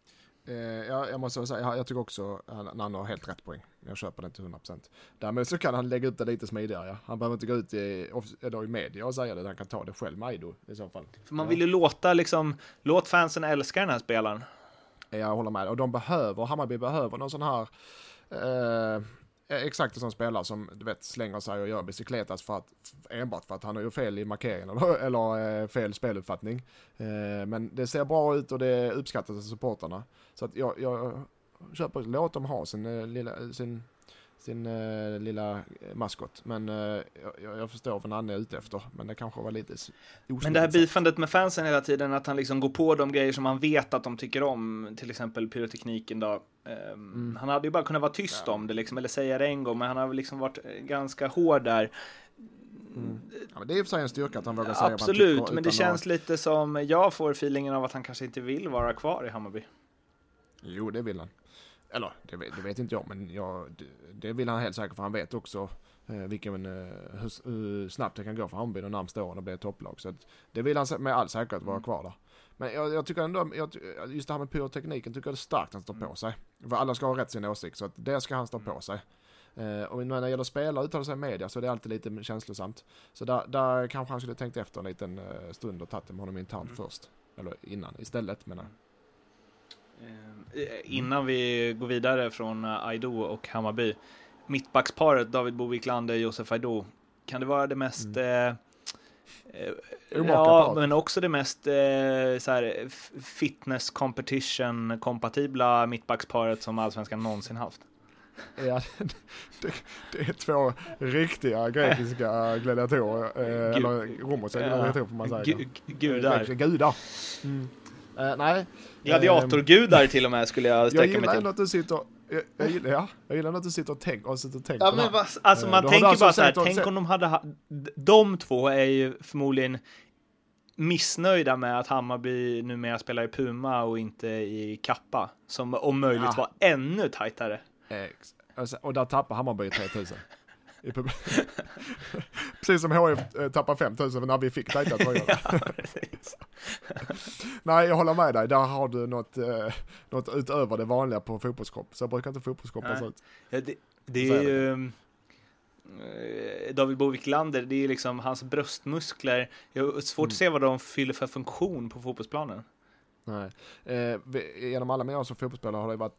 Eh, jag, jag måste säga, jag, jag tycker också att Nanne har helt rätt poäng. Jag köper den till 100%. Därmed så kan han lägga ut det lite smidigare. Ja. Han behöver inte gå ut i, eller i media och säga det, han kan ta det själv med Aido i så fall. För man vill ju låta liksom, låt fansen älska den här spelaren. Jag håller med, och de behöver, Hammarby behöver någon sån här eh, exakt en sån spelare som du vet slänger sig och gör bicykletas för att, enbart för att han har gjort fel i markeringen eller, eller eh, fel speluppfattning. Eh, men det ser bra ut och det uppskattas av supporterna. Så att jag, jag köper, låt dem ha sin eh, lilla, sin sin uh, lilla maskot. Men uh, jag, jag, förstår vad han är ute efter, men det kanske var lite Men det här bifandet med fansen hela tiden, att han liksom går på de grejer som han vet att de tycker om, till exempel pyrotekniken då. Um, mm. Han hade ju bara kunnat vara tyst ja. om det liksom, eller säga det en gång, men han har liksom varit ganska hård där. Mm. Ja, men det är i och för sig en styrka att han vågar säga Absolut, han men det känns att... lite som, jag får feelingen av att han kanske inte vill vara kvar i Hammarby. Jo, det vill han. Eller det vet, det vet inte jag, men jag, det, det, vill han helt säkert för han vet också eh, vilken, eh, hur, hur, snabbt det kan gå för Hammarby de närmsta åren och bli ett topplag. Så att, det vill han med all säkerhet vara mm. kvar där. Men jag, jag tycker ändå, jag, just det här med pyrotekniken tycker jag det är starkt att han står på mm. sig. För alla ska ha rätt sin åsikt, så att det ska han stå på mm. sig. Eh, och när det gäller spelare uttalar sig i media så är det alltid lite känslosamt. Så där, där kanske han skulle tänkt efter en liten eh, stund och tagit det med honom internt mm. först. Eller innan, istället menar jag. Eh, innan vi går vidare från eh, Aido och Hammarby. Mittbacksparet David Bo Wiklander, Josef Aido. Kan det vara det mest mm. Eh, ja, men också det mest eh, så här, fitness competition kompatibla mittbacksparet som allsvenskan någonsin haft. Ja, det, det, är två riktiga grekiska gladiatorer, eh, eller romerska gladiatorer får man säga. Gudar. Gudar. Mm. Uh, nej. Gladiatorgudar till och med skulle jag sträcka jag mig till. Jag gillar att du sitter, jag, jag, gillar, ja, jag gillar att du sitter och tänker, och sitter och tänker ja, men vad, alltså man uh, tänker alltså bara så här, tänk om de hade, de två är ju förmodligen missnöjda med att Hammarby numera spelar i Puma och inte i Kappa, som om möjligt ja. var ännu tajtare. Ex. Och där tappar Hammarby 3000. Precis som HF tappade 5000 när vi fick tajta tröjor. Nej, jag håller med dig. Där har du något, eh, något utöver det vanliga på fotbollskropp. Så brukar inte fotbollskroppar se ut. Ja, det, det är ju... Eh, David Bovik Lander, det är liksom hans bröstmuskler. Jag har svårt mm. att se vad de fyller för funktion på fotbollsplanen. Nej. Eh, genom alla mina år som fotbollsspelare har det varit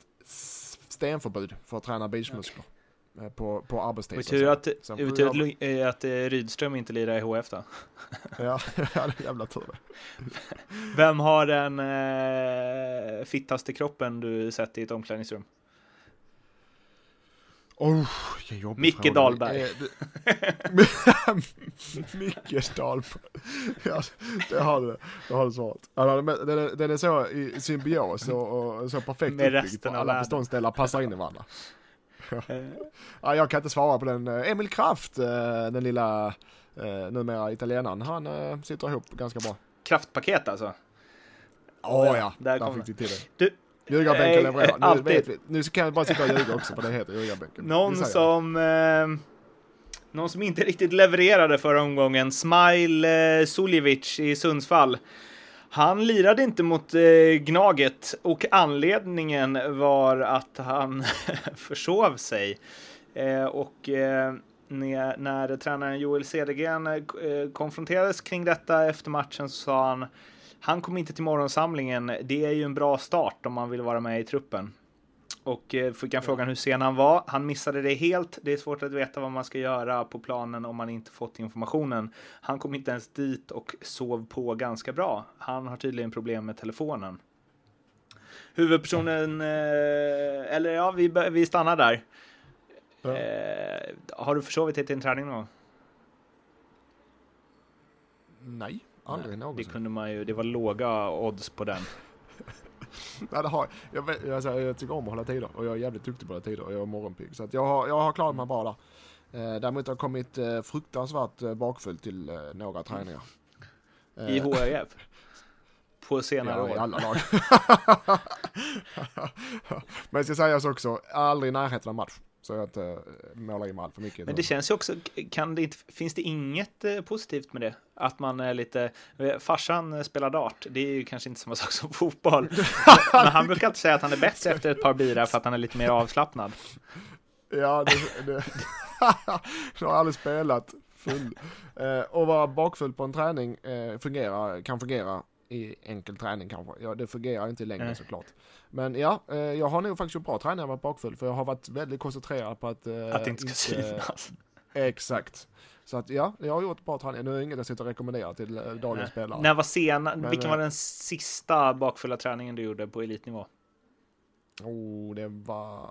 stenförbud för att träna bilsmuskler. Eh, på, på arbetstid. Betyder att, betyder att, att, att Rydström inte lirar i HF då? ja, det är jävla tur Vem har den eh, fittaste kroppen du sett i ett omklädningsrum? Oh, Micke Dahlberg. Eh, Micke Dahlberg. Ja, det har du, det har du svarat. Den är, den är så i symbios och, och så perfekt uppbyggd på alla beståndsdelar passar in i varandra. Ja, jag kan inte svara på den. Emil Kraft, eh, den lilla eh, numera italienaren, han eh, sitter ihop ganska bra. Kraftpaket alltså? Oh, oh ja, där, där fick vi till det. Du, Ljugarbänken levererar. Nu, vet vi. nu kan jag bara sitta och ljuga också för det heter ljugarbänken. Någon som... Eh, någon som inte riktigt levererade förra omgången. Smile eh, Suljevic i Sundsvall. Han lirade inte mot eh, Gnaget och anledningen var att han försov sig. Eh, och eh, när, när tränaren Joel Cedergren eh, eh, konfronterades kring detta efter matchen så sa han han kom inte till morgonsamlingen. Det är ju en bra start om man vill vara med i truppen och eh, fick han frågan hur sen han var. Han missade det helt. Det är svårt att veta vad man ska göra på planen om man inte fått informationen. Han kom inte ens dit och sov på ganska bra. Han har tydligen problem med telefonen. Huvudpersonen, eh, eller ja, vi, vi stannar där. Eh, har du försovit dig till en träning någon gång? Nej, aldrig någonsin. Det kunde man ju, det var låga odds på den. Nej, det har, jag, jag, alltså, jag tycker om att hålla tider och jag är jävligt duktig på att hålla tider och jag är morgonpigg. Så att jag, har, jag har klarat mig bra där. Eh, däremot har jag kommit eh, fruktansvärt eh, bakfull till eh, några träningar. I HIF? På senare år? Ja, i alla lag. Men det ska sägas också, aldrig i närheten av match. Så jag inte målar in allt för mycket. Men det känns ju också, kan det inte, finns det inget positivt med det? Att man är lite, farsan spelar dart, det är ju kanske inte samma sak som fotboll. Men han brukar alltid säga att han är bättre efter ett par bira för att han är lite mer avslappnad. Ja, det, det. jag har aldrig spelat full. Eh, och vara bakfull på en träning eh, fungerar, kan fungera i enkel träning kanske. Ja, det fungerar inte i längden såklart. Men ja, eh, jag har nog faktiskt gjort bra träning när jag varit bakfull för jag har varit väldigt koncentrerad på att... Eh, att det inte ska synas. Exakt. Så att ja, jag har gjort bra träning. Nu är det inget jag sitter och rekommenderar till eh, dagens Nej. spelare. När var sena, Men, vilken var den sista bakfulla träningen du gjorde på elitnivå? Oh, det var,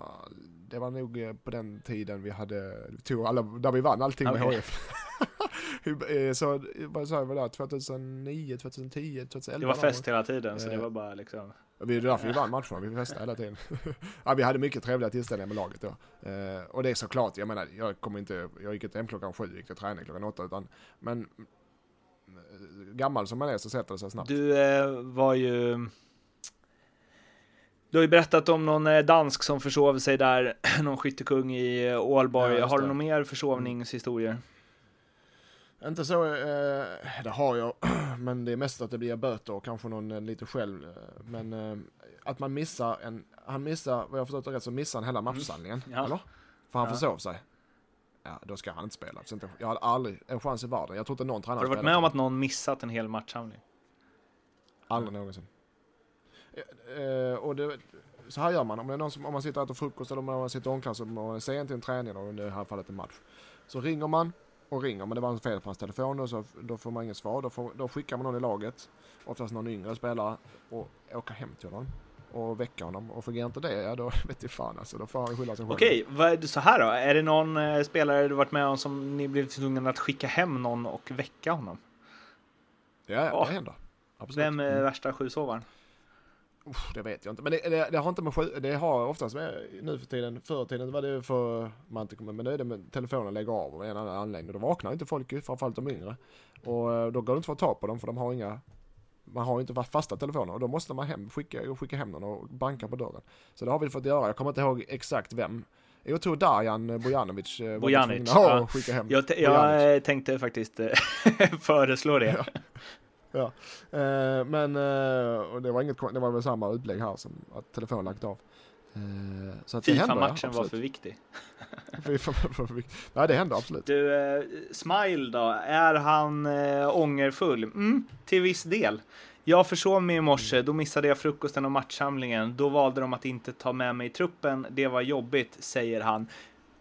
det var nog på den tiden vi hade, tog alla, där vi vann allting okay. med HF. så vad sa jag, var det 2009, 2010, 2011? Det var fest hela tiden, så det var bara liksom. Det är därför vi vann matcherna, vi festade hela tiden. ja, vi hade mycket trevliga tillställningar med laget då. Eh, och det är såklart, jag menar, jag kommer inte, jag gick inte hem klockan sju, gick till träning klockan åtta, utan, men eh, gammal som man är så sätter det sig snabbt. Du eh, var ju, du har ju berättat om någon eh, dansk som försov sig där, någon skyttekung i eh, Ålborg. Ja, har du några mer försovningshistorier? Inte så, eh, det har jag, men det är mest att det blir böter och kanske någon eh, lite själv. Eh, men eh, att man missar en, han missar, vad jag förstått det rätt så missar han hela matchsamlingen, mm. ja. eller? För han ja. försov sig. Ja, då ska han inte spela. Så inte, jag hade aldrig en chans i världen. Jag tror inte någon tränare Har du varit med om att någon missat en hel matchsamling? Aldrig mm. någonsin. Eh, och det, så här gör man, om, det är någon som, om man sitter och äter frukost eller om man sitter i omklädningsrummet och ser inte en träning och i det här fallet en match. Så ringer man och ringer men det var en fel på hans telefon och så, då får man inget svar. Då, får, då skickar man någon i laget, oftast någon yngre spelare, och åker hem till honom och väcka honom. Och fungerar inte det, ja då vet jag fan alltså. Då får han skylla sig själv. Okej, vad så här då? Är det någon eh, spelare du varit med om som ni blev tvungna att skicka hem någon och väcka honom? Ja, ja det händer. Absolut. Vem är mm. värsta sjusovaren? Det vet jag inte, men det, det, det, har inte med det har oftast med nu för tiden, förr tiden var det för man inte kommer, men nu är det med telefonen lägger av och en annan anläggning. Då vaknar inte folk ju, framförallt de yngre. Och eh, då går det inte att få tag på dem för de har inga, man har inte fasta telefoner och då måste man hem, skicka, skicka hem någon och banka på dörren. Så det har vi fått göra, jag kommer inte ihåg exakt vem. Jag tror Darjan Bojanovic eh, Bojanic, ja. skicka hem. Jag, jag tänkte faktiskt eh, föreslå det. Ja. Ja. Eh, men eh, och det var inget det var väl samma utlägg här som att telefonen lagt av. Eh, så att Fifa-matchen var för viktig. FIFA för viktig. Nej, det händer absolut. Du, eh, Smile då, är han eh, ångerfull? Mm, till viss del. Jag försov mig i morse, då missade jag frukosten och matchsamlingen. Då valde de att inte ta med mig i truppen. Det var jobbigt, säger han.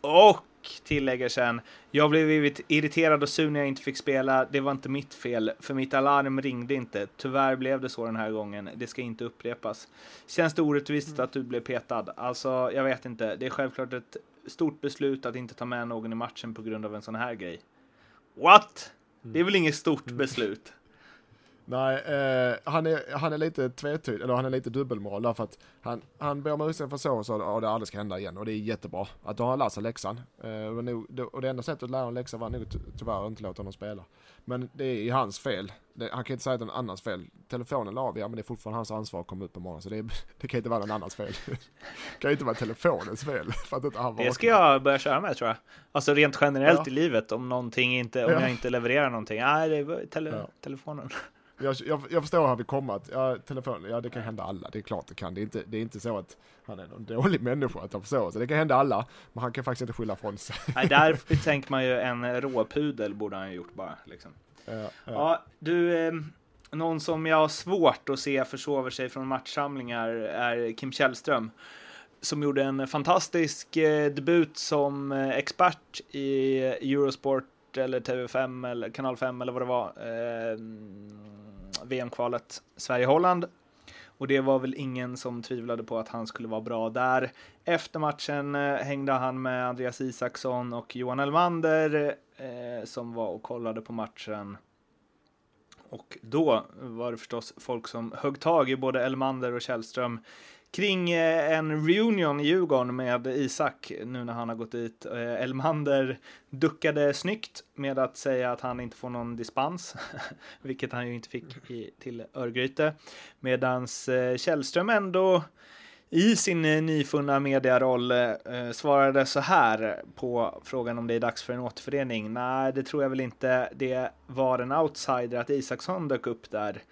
Och tillägger sen, jag blev irriterad och sur när jag inte fick spela. Det var inte mitt fel, för mitt alarm ringde inte. Tyvärr blev det så den här gången. Det ska inte upprepas. Känns det orättvist mm. att du blev petad? Alltså, jag vet inte. Det är självklart ett stort beslut att inte ta med någon i matchen på grund av en sån här grej. What? Det är väl inget stort mm. beslut? Nej, eh, han, är, han är lite tvetydig, eller han är lite dubbelmoral därför att han, han ber om ursäkt för så och så och det aldrig ska hända igen och det är jättebra. Att då har han lärt sig läxan. Eh, och, nog, och det enda sättet att lära en läxa var nog tyvärr att inte låta honom spela. Men det är hans fel. Det, han kan inte säga att det är någon annans fel. Telefonen la av, ja men det är fortfarande hans ansvar att komma upp på morgonen så det, det kan inte vara någon annans fel. det kan inte vara telefonens fel för att inte han Det ska jag börja köra med tror jag. Alltså rent generellt ja. i livet om någonting inte, om ja. jag inte levererar någonting. Nej, det är tele, ja. telefonen. Jag, jag, jag förstår hur vi kommer att, ja, telefon, ja det kan hända alla, det är klart det kan. Det är inte, det är inte så att han är någon dålig människa att han förstår sig. Det kan hända alla, men han kan faktiskt inte skylla från sig. Nej, där tänker man ju en råpudel borde han ju gjort bara. Liksom. Ja, ja. ja, du, eh, någon som jag har svårt att se försover sig från matchsamlingar är Kim Källström som gjorde en fantastisk eh, debut som eh, expert i Eurosport eller TV5 eller Kanal 5 eller vad det var. Eh, VM-kvalet Sverige-Holland. Och det var väl ingen som tvivlade på att han skulle vara bra där. Efter matchen eh, hängde han med Andreas Isaksson och Johan Elmander eh, som var och kollade på matchen. Och då var det förstås folk som högg tag i både Elmander och Källström kring eh, en reunion i Djurgården med Isak nu när han har gått dit. Eh, Elmander duckade snyggt med att säga att han inte får någon dispens, vilket han ju inte fick i, till Örgryte. Medans eh, Källström ändå i sin nyfunna mediaroll eh, svarade så här på frågan om det är dags för en återförening. Nej, det tror jag väl inte. Det var en outsider att Isaksson dök upp där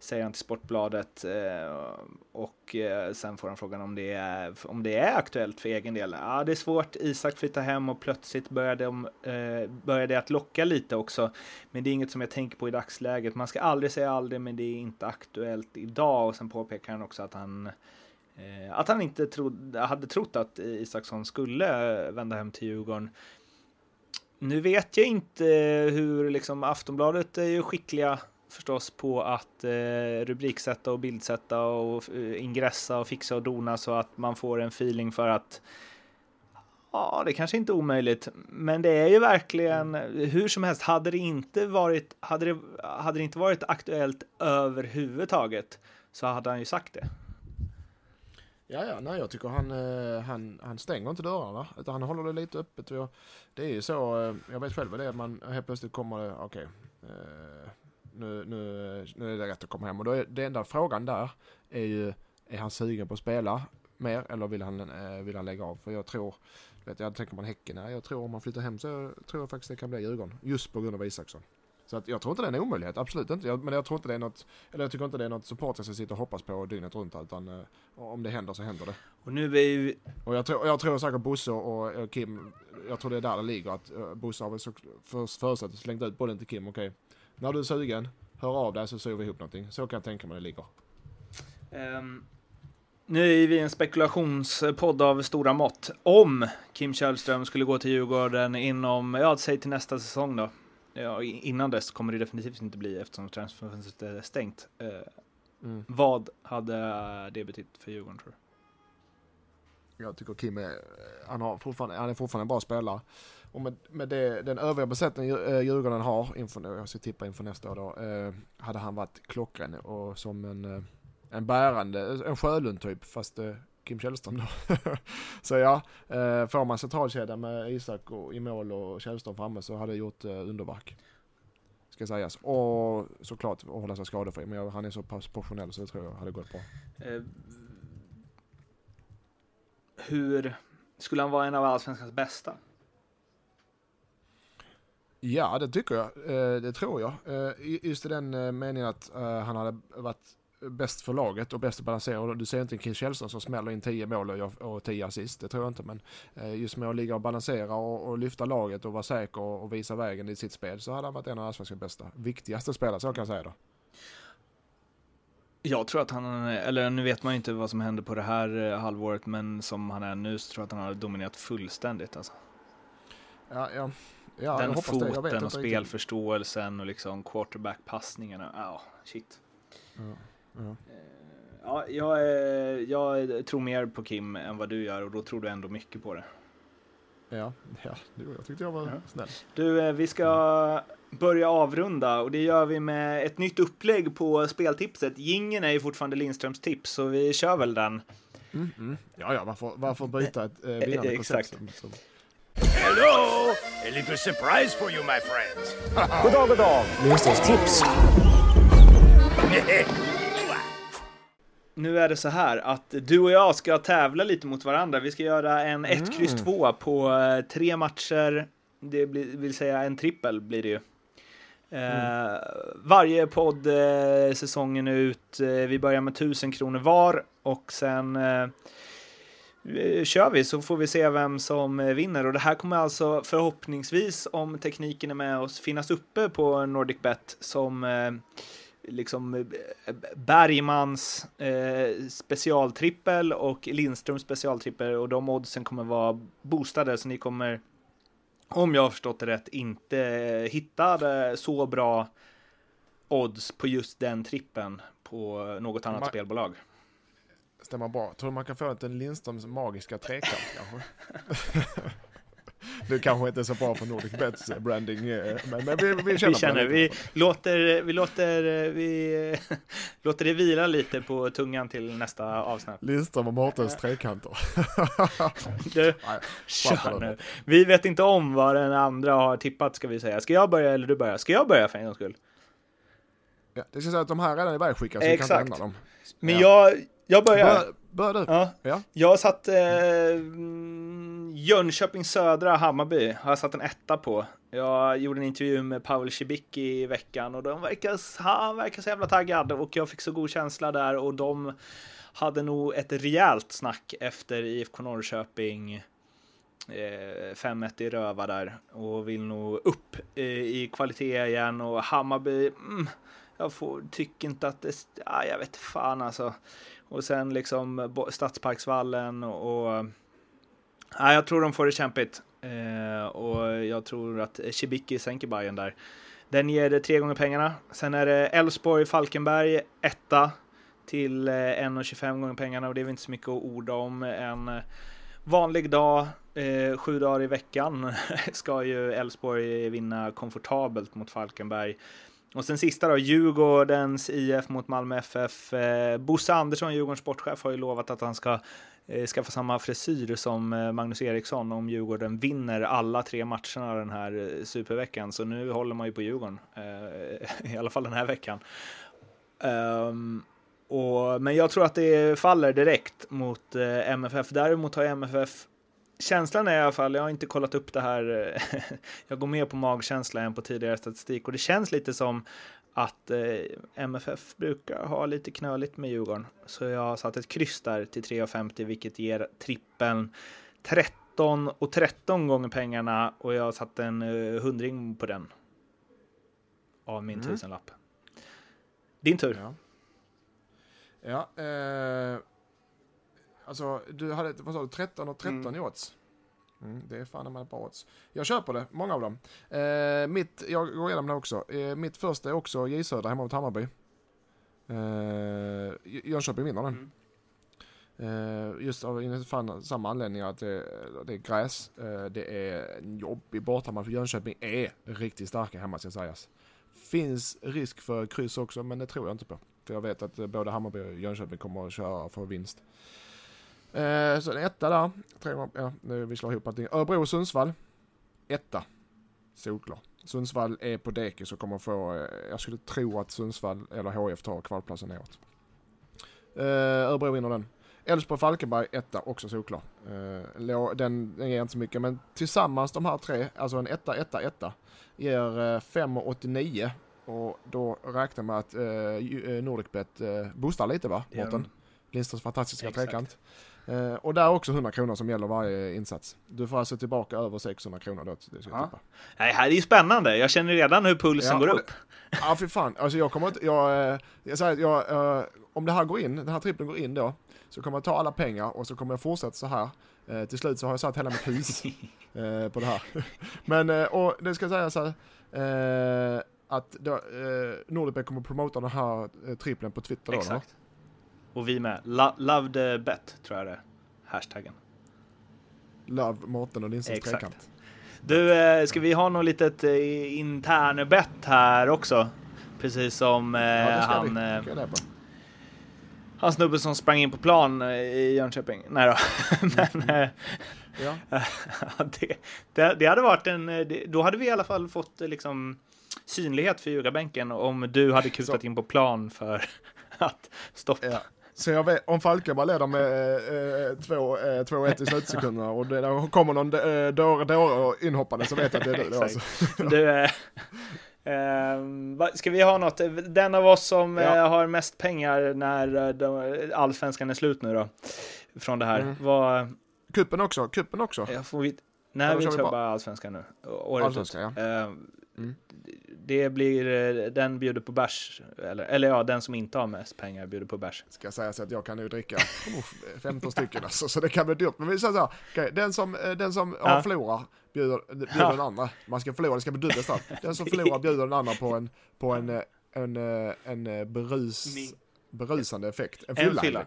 säger han till Sportbladet. Eh, och eh, sen får han frågan om det, är, om det är aktuellt för egen del. Ja, det är svårt. Isak flyttar hem och plötsligt börjar de, eh, började det att locka lite också. Men det är inget som jag tänker på i dagsläget. Man ska aldrig säga aldrig, men det är inte aktuellt idag. Och sen påpekar han också att han att han inte trodde hade trott att Isaksson skulle vända hem till Djurgården. Nu vet jag inte hur liksom Aftonbladet är ju skickliga förstås på att eh, rubriksätta och bildsätta och eh, ingressa och fixa och dona så att man får en feeling för att ja, det kanske inte är omöjligt, men det är ju verkligen hur som helst. Hade det inte varit, hade det, hade det inte varit aktuellt överhuvudtaget så hade han ju sagt det. Ja, ja, nej, jag tycker han, eh, han, han stänger inte dörrarna, utan han håller det lite öppet. Det är ju så, eh, jag vet själv vad det är, man helt plötsligt kommer, okej, okay, nu, nu, nu är det rätt att komma hem. Och då är det enda frågan där är ju, är han sugen på att spela mer eller vill han, eh, vill han lägga av? För jag tror, vet, jag tänker man Häcken, här, jag tror om han flyttar hem så tror jag faktiskt det kan bli Djurgården. Just på grund av Isaksson. Så att jag tror inte det är en omöjlighet, absolut inte. Jag, men jag tror inte det är något, eller jag tycker inte det är något supportrar ska sitta och hoppas på dygnet runt utan uh, om det händer så händer det. Och nu är ju... Och jag tror, jag tror säkert Bosse och, och Kim, jag tror det är där det ligger att uh, Bosse har väl förutsatt slängt ut bollen till Kim, okej. Okay. När du är sugen, hör av dig så syr vi ihop någonting. Så kan jag tänka mig det ligger. Um, nu är vi en spekulationspodd av stora mått. Om Kim Källström skulle gå till Djurgården inom, ja, säg till nästa säsong då. Ja, innan dess kommer det definitivt inte bli eftersom transferfönstret är stängt. Uh, mm. Vad hade det betytt för Djurgården tror du? Jag tycker Kim är, han, har fortfarande, han är fortfarande en bra spelare. Och med, med det, den övriga besättningen eh, Djurgården har, inför, jag ska tippa inför nästa år då, eh, hade han varit klockren och som en, eh, en bärande, eh, en Sjölund typ, fast eh, Kim Källström då. så ja, eh, får man centralkedjan med Isak och, i mål och Källström framme så hade det gjort eh, underverk. Ska sägas. Och såklart att hålla sig skadefri, men jag, han är så pass professionell så det tror jag hade gått bra. Eh, hur skulle han vara en av allsvenskans bästa? Ja, det tycker jag. Eh, det tror jag. Eh, just i den eh, meningen att han hade varit bäst för laget och bäst att balansera. Du ser inte en Kim Källström som smäller in 10 mål och 10 assist, det tror jag inte. Men just med att ligga och balansera och, och lyfta laget och vara säker och, och, visa vägen i sitt spel så hade han varit en av allsvenskans bästa, viktigaste spelare, så kan jag säga då. Jag tror att han, eller nu vet man ju inte vad som händer på det här halvåret, men som han är nu så tror jag att han har dominerat fullständigt alltså. Ja, ja. Ja, den foten och spelförståelsen och liksom quarterback-passningarna. Ja, shit. Ja, ja. ja jag, jag, tror mer på Kim än vad du gör och då tror du ändå mycket på det. Ja, ja jag tyckte jag var ja. snäll. Du, eh, vi ska börja avrunda och det gör vi med ett nytt upplägg på speltipset. Gingen är ju fortfarande Lindströms tips så vi kör väl den. Mm, mm. Ja, ja, varför, varför byta ett eh, vinnande koncept? Hello! A little surprise for you, my friends. god dag, god dag. Tips. nu är det så här att du och jag ska tävla lite mot varandra. Vi ska göra en 1, mm. kryss 2 på eh, tre matcher. Det vill säga en trippel blir det ju. Mm. Uh, varje podd uh, säsongen ut. Vi börjar med 1000 kronor var och sen Eh, kör vi så får vi se vem som eh, vinner. Och det här kommer alltså förhoppningsvis om tekniken är med oss finnas uppe på NordicBet som eh, liksom Bergmans eh, specialtrippel och Lindströms specialtrippel. Och de oddsen kommer vara boostade så ni kommer om jag har förstått det rätt inte hitta så bra odds på just den trippen på något annat Man spelbolag stämma bra. Tror du man kan få en Lindströms magiska trekant kanske? Det kanske inte är så bra för Nordic Bets branding, eh, men, men vi, vi känner, vi, känner vi låter, vi låter, vi låter det vila lite på tungan till nästa avsnitt. Lindström och Mårtens trekanter. du, kör nu. Vi vet inte om vad den andra har tippat ska vi säga. Ska jag börja eller du börja? Ska jag börja för en gångs skull? Ja, det ska säga att de här redan är ivägskickade så Exakt. vi kan inte ändra dem. Men ja. jag, jag börjar. börja du. Ja. ja. Jag satt eh, Jönköping Södra, Hammarby, har jag satt en etta på. Jag gjorde en intervju med Pavel Cibicki i veckan och de verkar, han verkar så jävla taggad och jag fick så god känsla där och de hade nog ett rejält snack efter IFK Norrköping 5-1 eh, i röva där och vill nog upp i kvalitet igen och Hammarby, mm, jag får, tycker inte att det, ja, jag vet fan alltså. Och sen liksom Stadsparksvallen och, och ja, jag tror de får det kämpigt. Eh, och jag tror att Cibicki sänker Bayern där. Den ger det tre gånger pengarna. Sen är det Elfsborg, Falkenberg, etta till eh, 1,25 gånger pengarna och det är väl inte så mycket att orda om. En vanlig dag, eh, sju dagar i veckan, ska ju Elfsborg vinna komfortabelt mot Falkenberg. Och sen sista då, Djurgårdens IF mot Malmö FF. Eh, Bosse Andersson, Djurgårdens sportchef, har ju lovat att han ska eh, skaffa samma frisyr som eh, Magnus Eriksson om Djurgården vinner alla tre matcherna den här eh, superveckan. Så nu håller man ju på Djurgården, eh, i alla fall den här veckan. Um, och, men jag tror att det faller direkt mot eh, MFF. Däremot har MFF Känslan är i alla fall, jag har inte kollat upp det här, jag går mer på magkänsla än på tidigare statistik och det känns lite som att eh, MFF brukar ha lite knöligt med Djurgården. Så jag har satt ett kryss där till 3,50 vilket ger trippeln 13 och 13 gånger pengarna och jag har satt en eh, hundring på den. Av min mm. tusenlapp. Din tur. Ja. Ja, eh, alltså du hade, vad sa du, 13 och 13 mm. i odds? Mm, det är fan med bra odds. Jag köper det, många av dem. Eh, mitt, jag går igenom det också. Eh, mitt första är också J Södra hemma mot Hammarby. Eh, Jönköping vinner den. Mm. Uh, just av fan, samma anledning att det, det är gräs. Uh, det är en jobbig bortamatch för Jönköping är riktigt starka hemma ska sägas. Finns risk för kryss också men det tror jag inte på. För jag vet att eh, både Hammarby och Jönköping kommer att köra för vinst. Eh, så en etta där. Tre ja, nu vi slår ihop allting. Örebro och Sundsvall. Etta. Solklar. Sundsvall är på dekis och kommer få, eh, jag skulle tro att Sundsvall eller HF tar kvalplatsen neråt. Eh, Örebro vinner den. Elfsborg-Falkenberg, etta, också solklar. Eh, den, den ger inte så mycket, men tillsammans de här tre, alltså en etta, etta, etta, ger eh, 5,89 och då räknar man att eh, eh Nordicbet eh, boostar lite va, Mårten? Lindströms fantastiska Exakt. trekant. Eh, och där är också 100 kronor som gäller varje insats. Du får alltså tillbaka över 600 kronor då. Det ska ja. Nej, här är ju spännande. Jag känner redan hur pulsen ja, går upp. ja, för fan. Alltså jag kommer inte, jag, eh, jag säger jag, uh, om det här går in, den här trippen går in då, så kommer jag ta alla pengar och så kommer jag fortsätta så här. Uh, till slut så har jag satt hela mitt hus uh, på det här. Men, och det ska sägas här, att då, eh, Nordicbet kommer promota den här eh, trippeln på Twitter Exakt. då? Och vi med. Lo love the bet, tror jag det är. Hashtaggen. Love Mårten och Lindströms trekant. Du, eh, ska vi ha något litet eh, intern bet här också? Precis som eh, ja, han... Eh, han snubben som sprang in på plan i Jönköping. Nej då. Men... Mm. ja. det, det, det, hade varit en... Det, då hade vi i alla fall fått liksom synlighet för ljugarbänken om du hade kutat så. in på plan för att stoppa. Ja. Så jag vet, om Falkenberg leder med 2-1 eh, eh, i slutsekunderna och det där kommer någon eh, dåre dåre inhoppande så vet jag att det är du alltså. du eh, eh, ska vi ha något, den av oss som ja. eh, har mest pengar när de, allsvenskan är slut nu då? Från det här. Mm. Vad, kuppen också, kuppen också. Ja, får vi, nej, vi kör bara allsvenskan nu. Året allsvenskan, ja. Mm det blir, eh, den bjuder på bärs, eller, eller ja, den som inte har mest pengar bjuder på bärs. Ska säga så att jag kan nu dricka oh, 15 stycken alltså, så det kan bli dyrt. Men vi säger så här, okay, den som, eh, den som ja. har förlorar bjuder, bjuder ja. den andra. Man ska förlora, det ska bli dubbelt straff. Den som förlorar bjuder den andra på en, på en, eh, en, en, en berus... berusande effekt. En fylla, en fylla.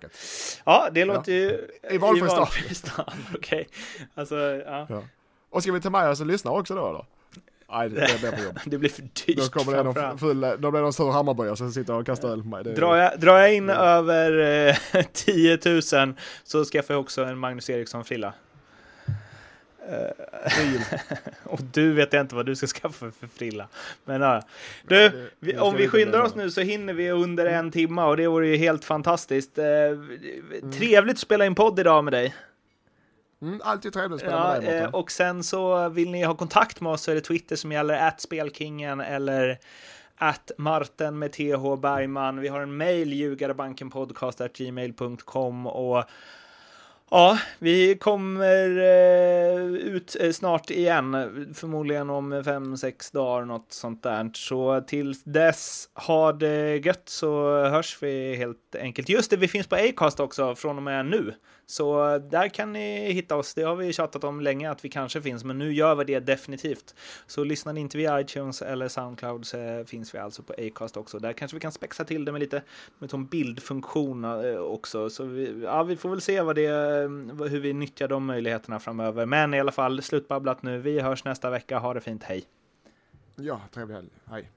Ja, det låter ja. ju... I valfri stad. Okej. Okay. Alltså, ja. ja. Och ska vi ta med oss en lyssnare också då? då? Nej, det, det blir för jobbigt. det blir för dyrt. Då kommer det någon full, då blir det någon stor Hammarbyare som sitter och kastar öl på mig. Drar, jag, drar jag in ja. över eh, 10 000 så skaffar jag också en Magnus Eriksson-frilla. och du vet jag inte vad du ska skaffa för frilla. Men ja. Du, vi, om vi skyndar oss nu så hinner vi under en timme och det vore ju helt fantastiskt. Eh, trevligt att spela in podd idag med dig. Mm, alltid trevligt att spela ja, med dig, eh, Och sen så vill ni ha kontakt med oss så är det Twitter som gäller, att spelkingen eller att Martin med TH Bergman. Vi har en mail, ljugarebankenpodcast.gmail.com och Ja, vi kommer eh, ut eh, snart igen, förmodligen om fem, sex dagar, något sånt där. Så till dess, ha det gött så hörs vi helt enkelt. Just det, vi finns på Acast också från och med nu. Så där kan ni hitta oss. Det har vi tjatat om länge att vi kanske finns, men nu gör vi det definitivt. Så lyssnar ni inte via iTunes eller Soundcloud så finns vi alltså på Acast också. Där kanske vi kan spexa till det med lite med en bildfunktion eh, också. Så vi, ja, vi får väl se vad det, hur vi nyttjar de möjligheterna framöver. Men i alla fall, slutbabblat nu. Vi hörs nästa vecka. Ha det fint. Hej! Ja, trevlig helg. Hej!